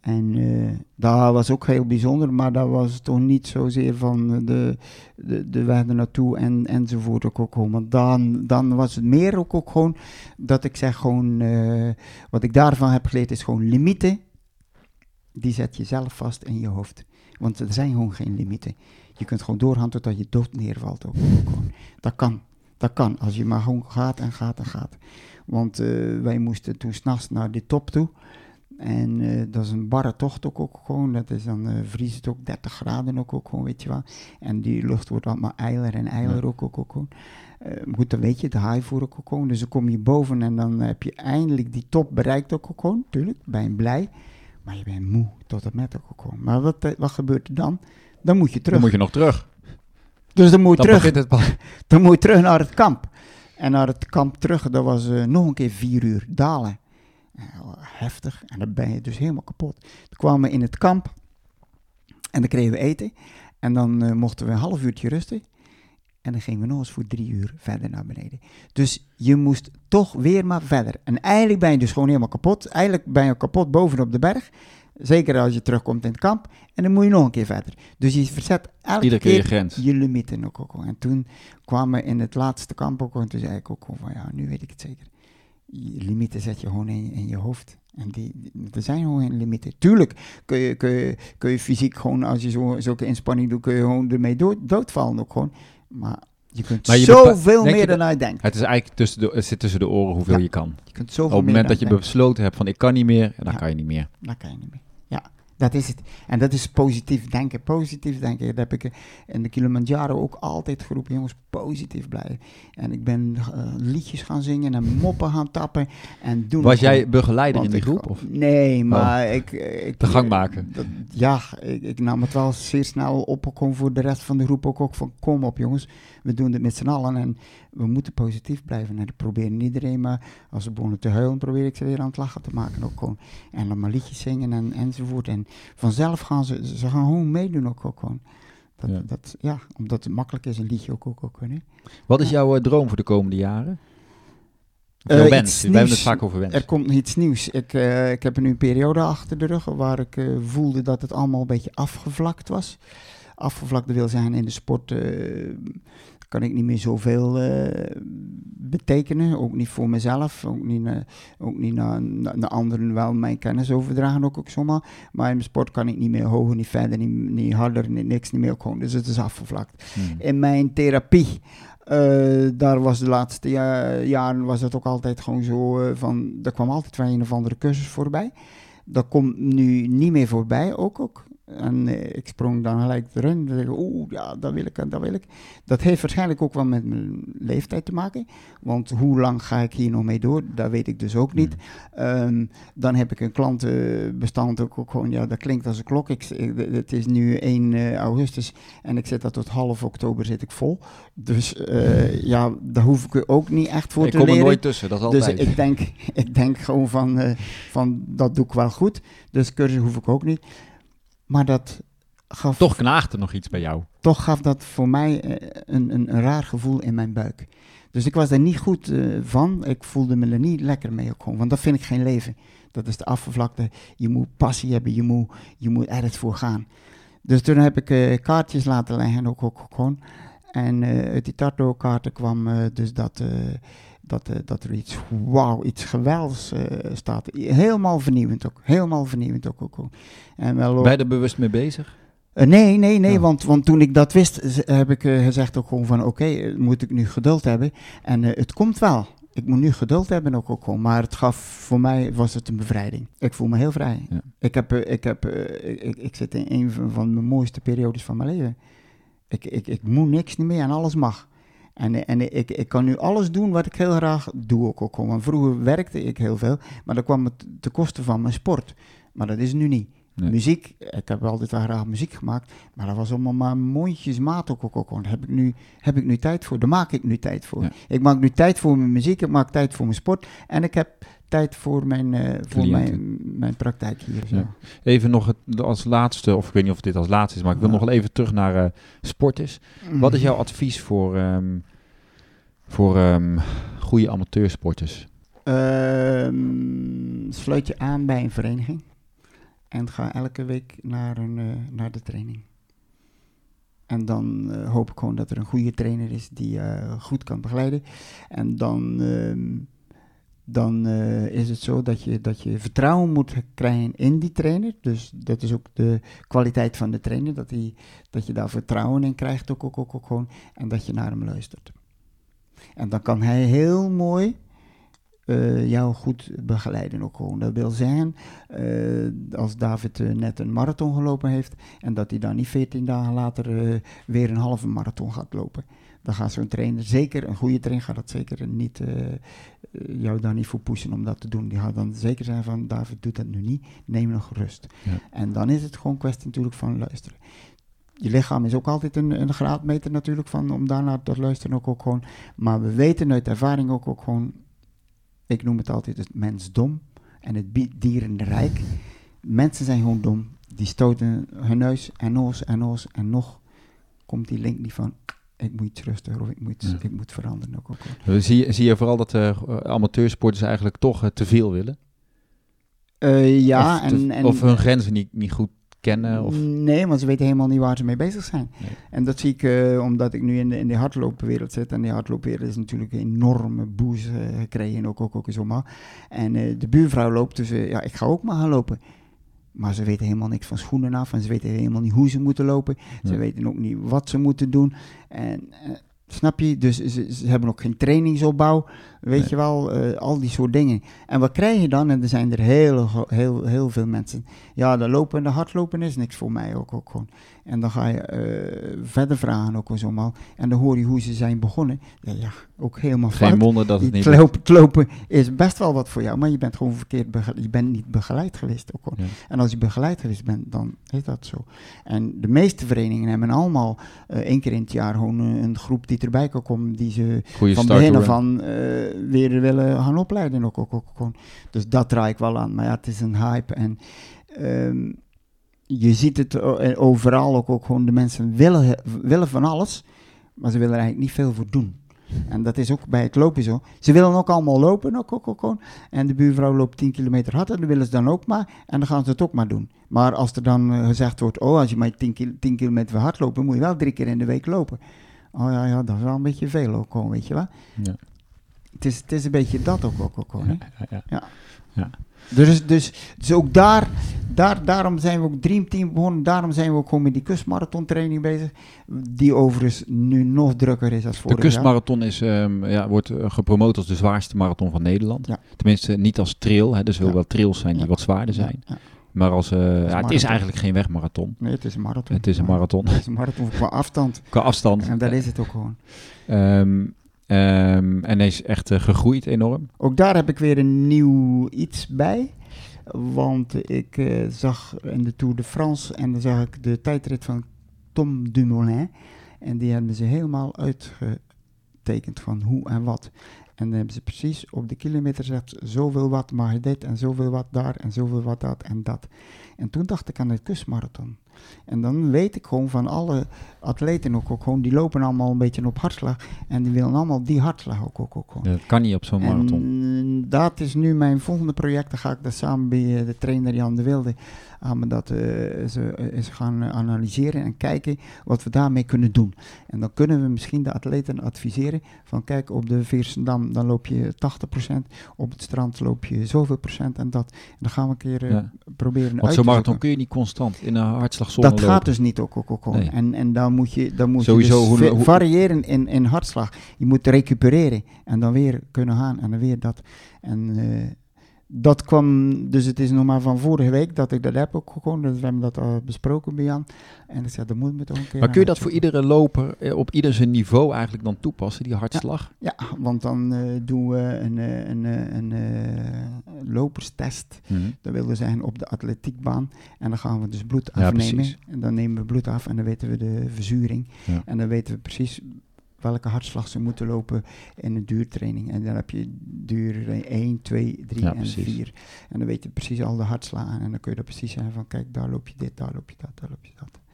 En eh, dat was ook heel bijzonder, maar dat was toch niet zozeer van de, de, de weg ernaartoe en, enzovoort ook, ook gewoon. Want dan, dan was het meer ook, ook gewoon dat ik zeg gewoon, eh, wat ik daarvan heb geleerd is gewoon limieten. Die zet je zelf vast in je hoofd. Want er zijn gewoon geen limieten. Je kunt gewoon doorgaan totdat je dood neervalt ook, gewoon. Dat kan. Dat kan, als je maar gewoon gaat en gaat en gaat. Want eh, wij moesten toen s'nachts naar de top toe. En eh, dat is een barre tocht ook, ook gewoon. Dat is dan eh vriest het ook 30 graden ook, ook gewoon, weet je wel. En die lucht wordt allemaal eiler en eiler Ja. ook, ook, ook gewoon. Eh, goed, dan weet je, de haai voor ook, ook gewoon. Dus dan kom je boven en dan heb je eindelijk die top bereikt ook, ook gewoon. Tuurlijk, ben je blij. Maar je bent moe tot het met ook gewoon. Maar wat, wat gebeurt er dan? Dan moet je terug. Dan moet je nog terug. dus dan moet je Dan terug. het. Dan moet je terug naar het kamp. En naar het kamp terug, dat was nog een keer vier uur dalen. Heftig. En dan ben je dus helemaal kapot. Toen kwamen we in het kamp. En dan kregen we eten. En dan eh, mochten we een half uurtje rusten. En dan gingen we nog eens voor drie uur verder naar beneden. Dus je moest toch weer maar verder. En eigenlijk ben je dus gewoon helemaal kapot. Eigenlijk ben je kapot bovenop de berg. Zeker als je terugkomt in het kamp. En dan moet je nog een keer verder. Dus je verzet elke Iedere keer je grens. je limieten ook, ook. En toen kwamen we in het laatste kamp ook. En toen zei ik ook van ja, nu weet ik het zeker. Je limieten zet je gewoon in, in je hoofd. En die, die- er zijn gewoon geen limieten. Tuurlijk kun je, kun je, kun je fysiek gewoon, als je zo, zulke inspanning doet, kun je gewoon ermee dood, doodvallen ook gewoon. Maar je kunt Maar je zoveel je meer dan je denkt. Het is eigenlijk tussen de, het zit tussen de oren hoeveel Ja. je kan. Je kunt Op zoveel het meer moment dat je besloten hebt van ik kan niet meer, dan Ja. kan je niet meer. Dan kan je niet meer. Dat is het. En dat is positief denken. Positief denken. Dat heb ik eh, in de Kilimanjaro ook altijd geroepen. Jongens, positief blijven. En ik ben eh, liedjes gaan zingen en moppen gaan tappen. En doen Was jij begeleider in die groep? Of? Oh. Nee, maar ik, ik... De gangmaker. dat- ja, ik, ik nam het wel zeer snel op. Gewoon voor de rest van de groep ook, ook van kom op jongens. We doen dit met z'n allen en we moeten positief blijven. En probeer niet iedereen, maar als ze begonnen te huilen, probeer ik ze weer aan het lachen te maken ook gewoon. En dan maar liedjes zingen en, enzovoort. En vanzelf gaan ze, ze gaan gewoon meedoen ook, ook gewoon. Dat, Ja. Dat, ja, omdat het makkelijk is, een liedje ook, ook, ook. Hè. Wat is jouw eh, droom voor de komende jaren? Iets wens? We hebben het vaak over wens. Er komt iets nieuws. Ik, eh, ik heb nu een periode achter de rug waar ik voelde dat het allemaal een beetje afgevlakt was. Afgevlakt wil zeggen in de sport kan ik niet meer zoveel eh, betekenen. Ook niet voor mezelf, ook niet, eh, ook niet naar, naar, naar anderen wel mijn kennis overdragen ook, ook zomaar. Maar in de sport kan ik niet meer hoger, niet verder, niet, niet harder, niet, niks niet meer gewoon. Dus het is afgevlakt Hmm. in mijn therapie. eh, daar was de laatste ja- jaren was het ook altijd gewoon zo eh, van, er kwam altijd wel een of andere cursus voorbij. Dat komt nu niet meer voorbij ook. ook. En eh, ik sprong dan gelijk erin. Dan zeg ik, Oeh, ja, dat wil ik en dat wil ik. Dat heeft waarschijnlijk ook wel met mijn leeftijd te maken. Want hoe lang ga ik hier nog mee door? Dat weet ik dus ook niet. Ehm, dan heb ik een klantenbestand ook, ook gewoon, ja, dat klinkt als een klok. Ik, ik- het is nu 1 eh, augustus en ik zit dat tot half oktober zit ik vol. Dus eh, ja, daar hoef ik ook niet echt voor ik te kom er leren. nooit tussen, dat is Dus altijd. ik denk, ik denk gewoon van, eh, van, dat doe ik wel goed. Dus cursus hoef ik ook niet. Maar dat gaf Toch knaagt er nog iets bij jou. toch gaf dat voor mij eh, een, een, een raar gevoel in mijn buik. Dus ik was daar niet goed eh, van. Ik voelde me er niet lekker mee ook gewoon. Want dat vind ik geen leven. Dat is de afgevlakte. Je moet passie hebben. Je moet, je moet ergens voor gaan. Dus toen heb ik eh, kaartjes laten leggen. Ook, ook, ook gewoon. En uit die Tarto-kaarten kwam dus dat, dat, eh, dat er iets, wauw, iets geweldigs eh, staat. Helemaal vernieuwend ook. Helemaal vernieuwend ook. ook, ook. En wel ook- Ben je er bewust mee bezig? eh, nee, nee, nee, Ja. want, want toen ik dat wist, heb ik gezegd ook gewoon van oké, moet ik nu geduld hebben. En het komt wel. Ik moet nu geduld hebben ook, ook gewoon. Maar het gaf, voor mij was het een bevrijding. Ik voel me heel vrij. Ja. Ik, heb, ik, heb, ik, ik zit in een van, mijn mooiste periodes van mijn leven. Ik, ik, ik moet niks niet meer en alles mag. En, en ik, ik kan nu alles doen wat ik heel graag doe ook, ook gewoon. Want vroeger werkte ik heel veel, maar dan kwam het ten koste van mijn sport. Maar dat is nu niet. Nee. Muziek, ik heb altijd wel graag muziek gemaakt, maar dat was allemaal maar mondjesmaat ook. ook, ook. Daar heb ik, nu, heb ik nu tijd voor, daar maak ik nu tijd voor. Ja. Ik maak nu tijd voor mijn muziek, ik maak tijd voor mijn sport en ik heb tijd voor mijn, eh, voor mijn, mijn praktijk hier. Zo. Ja. Even nog het, als laatste, of ik weet niet of dit als laatste is, maar ik wil Ja. nog wel even terug naar sporters. Wat is jouw advies voor, ehm, voor ehm, goede amateursporters? Ehm, sluit je aan bij een vereniging en ga elke week naar, een, eh, naar de training. En dan hoop ik gewoon dat er een goede trainer is die je goed kan begeleiden. En dan, dan eh, is het zo dat je, dat je vertrouwen moet krijgen in die trainer. Dus dat is ook de kwaliteit van de trainer, dat, die, dat je daar vertrouwen in krijgt ook, ook, ook, ook gewoon. En dat je naar hem luistert. En dan kan hij heel mooi eh, jou goed begeleiden ook gewoon. Dat wil zeggen, eh, als David net een marathon gelopen heeft en dat hij dan niet 14 dagen later weer een halve marathon gaat lopen. Dan gaat zo'n trainer, zeker een goede trainer, gaat dat zeker niet, uh, jou daar niet voor pushen om dat te doen. Die gaat dan zeker zijn van, David, doet dat nu niet, neem nog rust. Ja. En dan is het gewoon kwestie natuurlijk van luisteren. Je lichaam is ook altijd een, een graadmeter natuurlijk, van, om daarna te luisteren ook, ook gewoon. Maar we weten uit ervaring ook, ook gewoon, ik noem het altijd het mensdom en het dierenrijk. Mensen zijn gewoon dom. Die stoten hun neus en noos en noos en nog komt die link niet van ik moet rustiger of ik moet, ik moet veranderen. Ook, ook. Zie, zie je vooral dat uh, amateursporters eigenlijk toch uh, te veel willen? Uh, ja. Of, en, en, of hun grenzen niet, niet goed kennen? Of? Nee, want ze weten helemaal niet waar ze mee bezig zijn. En dat zie ik omdat ik nu in de, in de hardloopwereld zit. En die hardloopwereld is natuurlijk een enorme boost gekregen, ook, ook, ook zomaar. En de buurvrouw loopt, dus ja, ik ga ook maar gaan lopen. Maar ze weten helemaal niks van schoenen af en ze weten helemaal niet hoe ze moeten lopen. Ze weten ook niet wat ze moeten doen. En uh, snap je? Dus ze, ze, hebben ook geen trainingsopbouw. Weet je wel, uh, al die soort dingen. En wat krijg je dan? En er zijn er heel, heel, heel veel mensen. Ja, de lopen en de hardlopen is niks voor mij ook, ook gewoon. En dan ga je uh, verder vragen ook zo mal. En dan hoor je hoe ze zijn begonnen. Ja, ja ook helemaal Geen fout. wonder dat het niet lopen, lopen is best wel wat voor jou, maar je bent gewoon verkeerd Je bent niet begeleid geweest ook. Ja. En als je begeleid geweest bent, dan is dat zo. En de meeste verenigingen hebben allemaal uh, één keer in het jaar gewoon een groep die erbij kan komen, die ze Goeie van begin hoor. af aan uh, weer willen gaan opleiden ook, ook, ook, gewoon. Dus dat draai ik wel aan. Maar ja, het is een hype en... Um, je ziet het overal ook, ook gewoon, de mensen willen, willen van alles, maar ze willen er eigenlijk niet veel voor doen. En dat is ook bij het lopen zo. Ze willen ook allemaal lopen, ook, ook, ook, ook. En de buurvrouw loopt 10 kilometer hard, en dan willen ze dan ook maar. En dan gaan ze het ook maar doen. Maar als er dan uh, gezegd wordt, oh, als je maar 10, kil 10 kilometer hard lopen, moet je wel drie keer in de week lopen. Oh ja, ja, dat is wel een beetje veel ook gewoon, weet je wel. Ja. Het, is, het is een beetje dat ook, ook, ook gewoon, ja, ja, ja. ja. Dus, dus, dus ook daar, daar, daarom zijn we ook Dream Team begonnen. Daarom zijn we ook gewoon met die kustmarathon training bezig. Die overigens nu nog drukker is als vorig De kustmarathon is, um, ja, wordt uh, gepromoot als de zwaarste marathon van Nederland. Ja. Tenminste, niet als trail. Hè, dus er Ja. wel trails zijn die Ja. wat zwaarder zijn. Ja. Maar als, uh, ja, het is eigenlijk geen wegmarathon. Nee, het is een marathon. Het is een marathon. Het is een marathon qua afstand. Qua afstand. En dat is het ook gewoon. Um, um, en hij is echt uh, gegroeid enorm. Ook daar heb ik weer een nieuw iets bij. Want ik uh, zag in de Tour de France en dan zag ik de tijdrit van Tom Dumoulin. En die hebben ze helemaal uitgetekend van hoe en wat. En dan hebben ze precies op de kilometer gezegd, zoveel wat mag dit en zoveel wat daar en zoveel wat dat en dat. En toen dacht ik aan de kustmarathon. En dan weet ik gewoon van alle atleten ook, ook gewoon, die lopen allemaal een beetje op hartslag. En die willen allemaal die hartslag ook, ook, ook gewoon. Dat kan niet op zo'n marathon. En dat is nu mijn volgende project. Dan ga ik dat samen bij uh, de trainer Jan de Wilde aan me dat uh, ze uh, gaan analyseren en kijken wat we daarmee kunnen doen. En dan kunnen we misschien de atleten adviseren van kijk op de Veersendam dan loop je 80%, op het strand loop je zoveel procent en dat. En dan gaan we een keer uh, Ja. proberen Want uit zo'n te marathon zoeken. kun je niet constant in een hartslagzone Dat lopen. gaat dus niet ook, ook, ook. Nee. En, en dan moet je, dan moet Sowieso, je dus hoe- variëren in, in hartslag. Je moet recupereren en dan weer kunnen gaan en dan weer dat. En eh, dat kwam, dus het is nog maar van vorige week dat ik dat heb ook gewoon. Dus we hebben dat al besproken bij Jan. En ik zei, dat moet me toch een keer Maar kun je dat voor iedere loper eh, op ieder zijn niveau eigenlijk dan toepassen, die hartslag? Ja, want dan eh, doen we een, eh, een, eh, een, eh, loperstest. Mhm. Dat wil dus zeggen op de atletiekbaan. En dan gaan we dus bloed afnemen. en dan nemen we bloed af en dan weten we de verzuring. Ja. En dan weten we precies welke hartslag ze moeten lopen in een duurtraining. En dan heb je duur 1, 2, 3 Ja, en precies. 4. En dan weet je precies al de hartslagen. En dan kun je dat precies zeggen van kijk, daar loop je dit, daar loop je dat, daar loop je dat.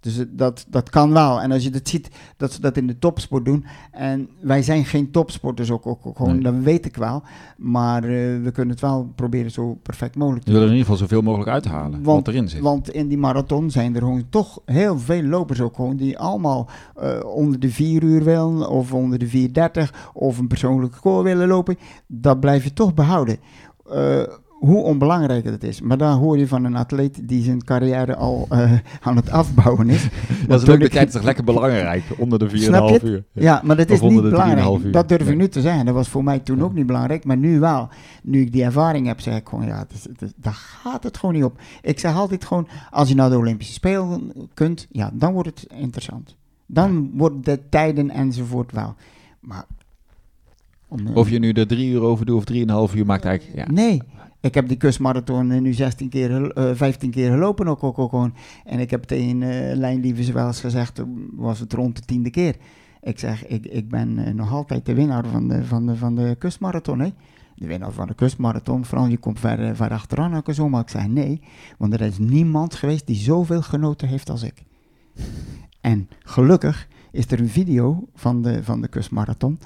Dus dat, dat kan wel. En als je dat ziet, dat ze dat in de topsport doen. En wij zijn geen topsporters ook, ook, ook gewoon, Nee. dat weet ik wel. Maar eh, we kunnen het wel proberen zo perfect mogelijk te wil er doen. in ieder geval zoveel mogelijk uithalen, Want- wat erin zit. Want in die marathon zijn er gewoon toch heel veel lopers ook gewoon die allemaal eh, onder de 4 uur willen of onder de 4.30 of een persoonlijke record willen lopen. Dat blijf je toch behouden. Eh, hoe onbelangrijk het is. Maar daar hoor je van een atleet die zijn carrière al eh, aan het afbouwen is. dat is leuk, de tijd toch lekker belangrijk, onder de 4,5 Snap je het? uur. Ja, maar dat Of is niet de 3,5 belangrijk. Dat durf Nee. ik nu te zeggen. Dat was voor mij toen Ja. ook niet belangrijk, maar nu wel. Nu ik die ervaring heb, zeg ik gewoon, ja, het is, het is- daar gaat het gewoon niet op. Ik zeg altijd gewoon, als je naar de Olympische Spelen kunt, ja, dan wordt het interessant. Dan wordt de tijden enzovoort wel. Maar... om, eh, Of je nu er drie uur over doet of drieënhalf uur, maakt eigenlijk... Ja. Nee. Ik heb die kustmarathon eh, nu 16 keer, gel- eh, 15 keer gelopen ook, ook, ook gewoon. En ik heb tegen eh Lijnlievers wel eens gezegd, was het rond de tiende keer. Ik zeg, ik, ik ben nog altijd de winnaar van de, van de, van de kustmarathon, hè. De winnaar van de kustmarathon, vooral je komt ver, ver achteraan ook zo. Maar ik zeg nee, want er is niemand geweest die zoveel genoten heeft als ik. En gelukkig is er een video van de, van de kustmarathon.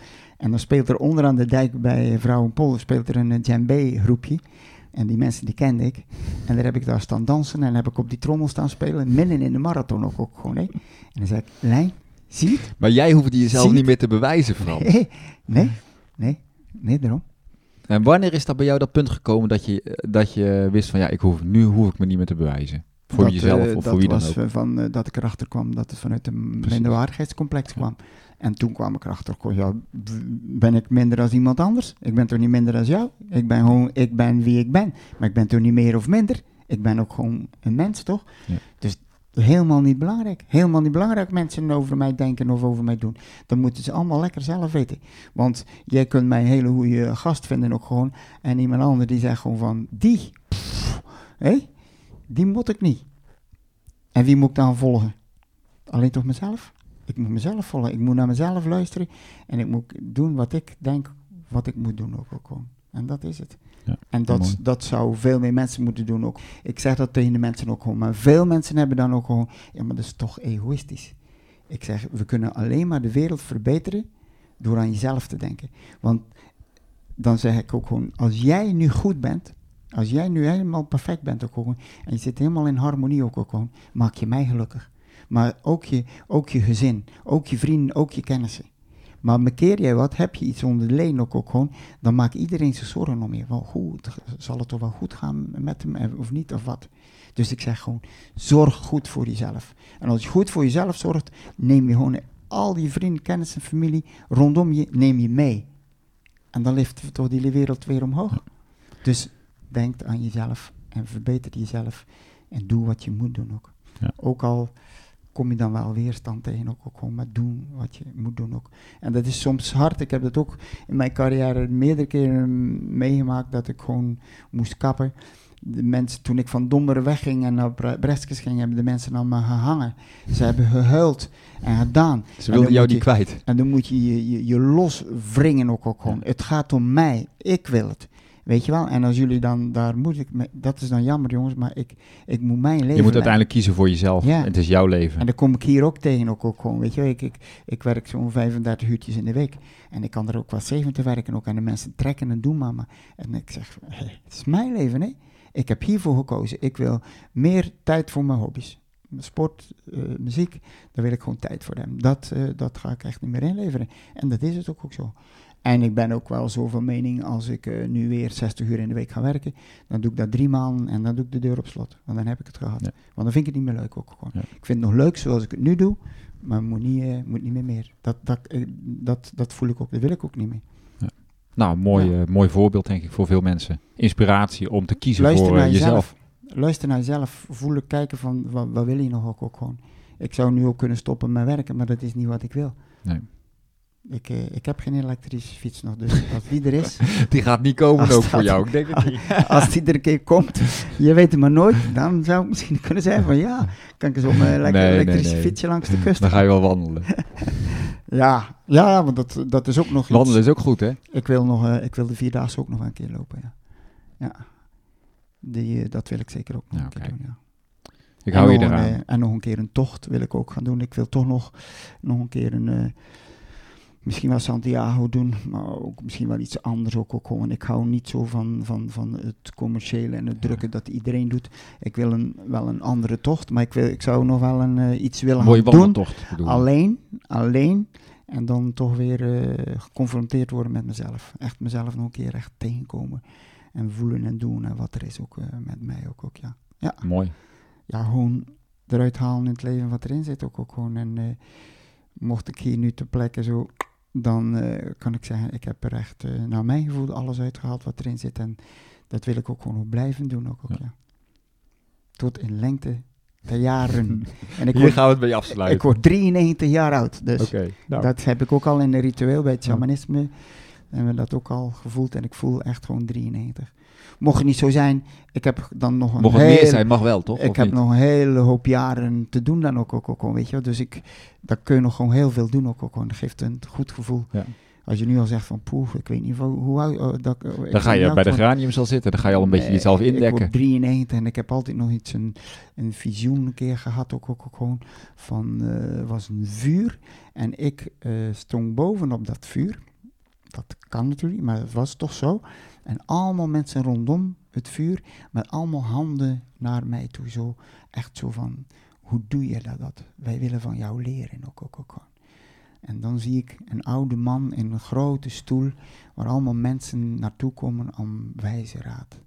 En dan speelt er onderaan de dijk bij Vrouwenpolder speelt er een eh, djembe groepje. En die mensen die kende ik. En daar heb ik daar staan dansen en heb ik op die trommel staan spelen. Midden in de marathon ook, ook gewoon. Hè. En dan zei ik, Lijn, zie het? Maar jij hoeft jezelf niet meer te bewijzen, Frans. Nee, nee, nee, nee, daarom. En wanneer is dat bij jou dat punt gekomen dat je, eh, dat je wist van ja, ik hoef, nu hoef ik me niet meer te bewijzen? Voor Dat, jezelf eh, of dat voor wie dan was ook? eh, Van, eh, dat ik erachter kwam dat het vanuit een minderwaardigheidscomplex kwam. En toen kwam ik erachter, ja, ben ik minder dan iemand anders? Ik ben toch niet minder dan jou? Ik ben gewoon, ik ben wie ik ben. Maar ik ben toch niet meer of minder? Ik ben ook gewoon een mens, toch? Ja. Dus helemaal niet belangrijk. Helemaal niet belangrijk mensen over mij denken of over mij doen. Dat moeten ze allemaal lekker zelf weten. Want jij kunt mij een hele goede gast vinden ook gewoon. En iemand anders die zegt gewoon van, die, pff, hé, die moet ik niet. En wie moet ik dan volgen? Alleen toch mezelf? Ik moet mezelf volgen. Ik moet naar mezelf luisteren. En ik moet doen wat ik denk, wat ik moet doen ook, ook gewoon. En dat is het. Ja, en mooi. dat, dat zou veel meer mensen moeten doen ook. Ik zeg dat tegen de mensen ook gewoon. Maar veel mensen hebben dan ook gewoon... Ja, maar dat is toch egoïstisch. Ik zeg, we kunnen alleen maar de wereld verbeteren door aan jezelf te denken. Want dan zeg ik ook gewoon, als jij nu goed bent, als jij nu helemaal perfect bent ook gewoon, en je zit helemaal in harmonie ook, ook gewoon, maak je mij gelukkig. Maar ook je, ook je gezin, ook je vrienden, ook je kennissen. Maar bekeer jij wat, heb je iets onder de leen ook, ook gewoon, dan maakt iedereen zich zorgen om je. Wel goed, zal het toch wel goed gaan met hem eh, of niet of wat? Dus ik zeg gewoon, zorg goed voor jezelf. En als je goed voor jezelf zorgt, neem je gewoon al die vrienden, kennis en familie rondom je, neem je mee. En dan lift toch die wereld weer omhoog. Dus denk aan jezelf en verbeter jezelf en doe wat je moet doen ook. Ja. Ook al kom je dan wel weerstand tegen, ook, ook gewoon maar doen wat je moet doen ook. En dat is soms hard. Ik heb dat ook in mijn carrière meerdere keren meegemaakt dat ik gewoon moest kappen. De mensen, toen ik van Domberen wegging en naar Bre- Breskes ging, hebben de mensen aan me gehangen. Ze hebben gehuild en gedaan. Ze en wilden jou je- kwijt. En dan moet je je, je, je loswringen ook, ook gewoon. Het gaat om mij. Ik wil het. Weet je wel? En als jullie dan, daar moet ik, dat is dan jammer jongens, maar ik, ik moet mijn leven Je moet uiteindelijk kiezen voor jezelf. Ja. Het is jouw leven. En dan kom ik hier ook tegen, ook, ook gewoon, weet je. Ik, ik, ik werk zo'n 35 uurtjes in de week. En ik kan er ook wel 70 werken ook. En de mensen trekken en doen maar. En ik zeg, hey, het is mijn leven, hè. Ik heb hiervoor gekozen. Ik wil meer tijd voor mijn hobby's. Sport, eh, muziek, daar wil ik gewoon tijd voor hebben. Dat, eh, dat ga ik echt niet meer inleveren. En dat is het ook, ook zo. En ik ben ook wel zo van mening, als ik eh, nu weer 60 uur in de week ga werken, dan doe ik dat drie maanden en dan doe ik de deur op slot. Want dan heb ik het gehad. Ja. Want dan vind ik het niet meer leuk ook gewoon. Ja. Ik vind het nog leuk zoals ik het nu doe, maar moet niet, eh, moet niet meer meer. Dat, dat, eh, dat, dat voel ik ook, dat wil ik ook niet meer. Nou, mooi, Ja. mooi voorbeeld denk ik voor veel mensen. Inspiratie om te kiezen Luister voor naar jezelf. jezelf. Luister naar jezelf, voelen, kijken van wat, wat wil je nog ook, ook gewoon. Ik zou nu ook kunnen stoppen met werken, maar dat is niet wat ik wil. Nee. Ik, eh, ik heb geen elektrische fiets nog, dus als die er is, Die gaat niet komen ook dat- voor jou. Ik denk het niet. als die er een keer komt, je weet het maar nooit, dan zou ik misschien kunnen zeggen van ja, kan ik eens op mijn elek- Nee, nee, elektrische nee. fietsje langs de kust. Dan ga je wel wandelen. Ja, ja, want dat, dat is ook nog iets. Wandelen is ook goed, hè? Ik wil, nog, eh, ik wil de Vierdaagse ook nog een keer lopen, ja. Ja, Die, eh, dat wil ik zeker ook nog Ja, een keer doen, ja. Ik hou je een, eraan. en nog een keer een tocht wil ik ook gaan doen. Ik wil toch nog, nog een keer een... misschien wel Santiago doen, maar ook misschien wel iets anders ook, ook gewoon. Ik hou niet zo van, van, van het commerciële en het Ja. drukke dat iedereen doet. Ik wil een, wel een andere tocht, maar ik, wil, ik zou nog wel een, eh, iets willen Mooie gaan doen. Alleen, alleen. En dan toch weer eh, geconfronteerd worden met mezelf. Echt mezelf nog een keer echt tegenkomen. En voelen en doen en wat er is ook eh, met mij ook, ook ja. Mooi. Ja, gewoon eruit halen in het leven wat erin zit ook, ook gewoon. En mocht ik hier nu ter plekke zo, dan eh, kan ik zeggen, ik heb er echt eh, naar mijn gevoel alles uitgehaald wat erin zit. En dat wil ik ook gewoon blijven doen ook, ook Ja. ja. Tot in lengte De jaren. En ik Hier word, gaan we het bij afsluiten. ik word 93 jaar oud. Dus nou, dat heb ik ook al in een ritueel bij het Ja. shamanisme. En we dat ook al gevoeld. En ik voel echt gewoon 93. Mocht het niet zo zijn, ik heb dan nog een mocht het meer heel- zijn, mag wel, toch? Ik Of heb niet? nog een hele hoop jaren te doen dan ook, ook, ook, weet je wel. Dus ik, daar kun je nog gewoon heel veel doen ook, ook gewoon. Dat geeft een goed gevoel. Ja. Als je nu al zegt van, poeh, ik weet niet hoe, hoe oud... oh, dat, ik Dan ga je bij de oud graniumzaal zitten. Dan ga je al een beetje jezelf Ik indekken. word 93 en ik heb altijd nog iets, een, een visioen een keer gehad, ook, ook, ook gewoon, van, eh was een vuur. En ik eh, stond bovenop dat vuur. Dat kan natuurlijk, maar het was toch zo. En allemaal mensen rondom het vuur, met allemaal handen naar mij toe. Zo, echt zo van, hoe doe je dat? dat? Wij willen van jou leren, ook, ook, ook. En dan zie ik een oude man in een grote stoel, waar allemaal mensen naartoe komen om wijze raad.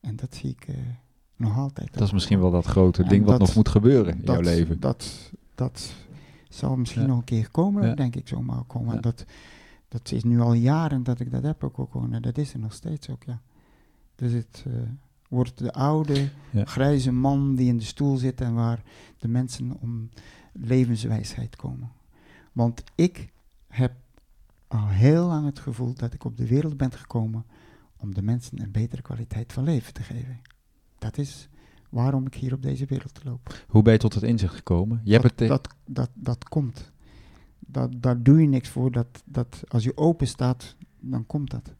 En dat zie ik eh, nog altijd. Dat is misschien wel dat grote En ding wat nog moet gebeuren in dat, jouw leven. Dat, dat zal misschien Ja. nog een keer komen, Ja. denk ik zomaar komen. Ja. Dat, dat is nu al jaren dat ik dat heb ook, ook. En dat is er nog steeds ook, ja. Dus het eh, wordt de oude, Ja. grijze man die in de stoel zit en waar de mensen om levenswijsheid komen. Want ik heb al heel lang het gevoel dat ik op de wereld ben gekomen om de mensen een betere kwaliteit van leven te geven. Dat is waarom ik hier op deze wereld loop. Hoe ben je tot het inzicht gekomen? Je hebt het dat, dat, dat komt. Dat, daar doe je niks voor. Dat, dat, als je open staat, dan komt dat.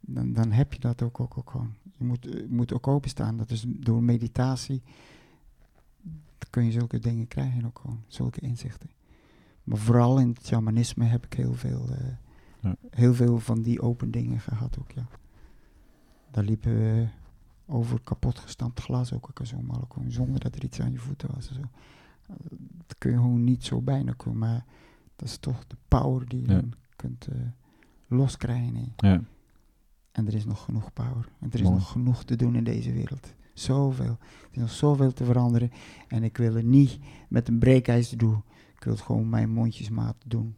Dan, dan heb je dat ook, ook, ook gewoon. Je moet, eh, moet ook openstaan. Dat is door meditatie. Kun je zulke dingen krijgen ook gewoon. Zulke inzichten. Maar vooral in het shamanisme heb ik heel veel, eh, Ja. heel veel van die open dingen gehad ook, ja. Daar liepen we over kapot gestampt glas ook, ook ook zonder dat er iets aan je voeten was. en Zo. Dat kun je gewoon niet zo bijna komen, maar dat is toch de power die je Ja. dan kunt eh, loskrijgen. ja. En er is nog genoeg power. En er is Mooi. nog genoeg te doen in deze wereld. Zoveel. Er is nog zoveel te veranderen. En ik wil het niet met een breekijzer doen. Ik wil het gewoon mijn mondjesmaat doen.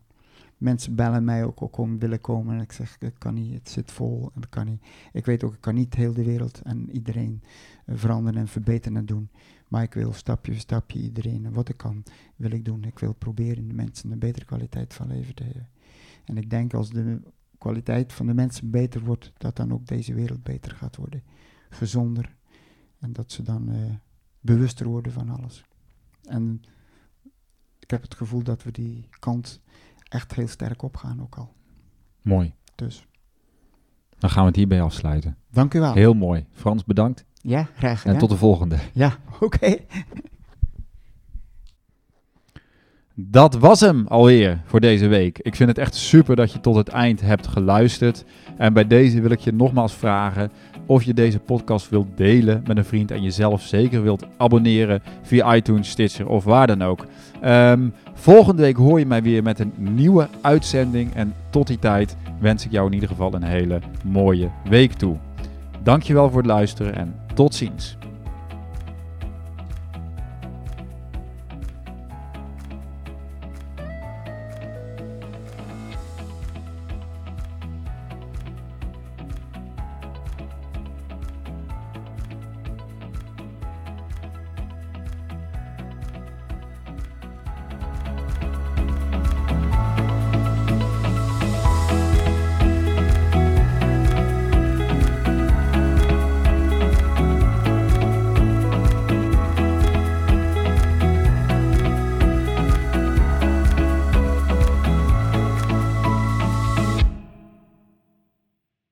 Mensen bellen mij ook, ook om willen komen. En ik zeg, het kan niet, het zit vol. En dat kan niet. Ik weet ook, ik kan niet heel de wereld en iedereen eh, veranderen en verbeteren en doen. Maar ik wil stapje voor stapje iedereen. En wat ik kan, wil ik doen. Ik wil proberen de mensen een betere kwaliteit van leven te geven. En ik denk als de kwaliteit van de mensen beter wordt, dat dan ook deze wereld beter gaat worden. Gezonder. En dat ze dan eh, bewuster worden van alles. En ik heb het gevoel dat we die kant echt heel sterk opgaan ook al. Mooi. Dus, Dan gaan we het hierbij afsluiten. dank u wel. Heel mooi. Frans, bedankt. Ja, graag gedaan. En tot de volgende. Ja, oké. Dat was hem alweer voor deze week. Ik vind het echt super dat je tot het eind hebt geluisterd. En bij deze wil ik je nogmaals vragen of je deze podcast wilt delen met een vriend en jezelf zeker wilt abonneren via iTunes, Stitcher of waar dan ook. Ehm, volgende week hoor je mij weer met een nieuwe uitzending. En tot die tijd wens ik jou in ieder geval een hele mooie week toe. Dankjewel voor het luisteren en tot ziens.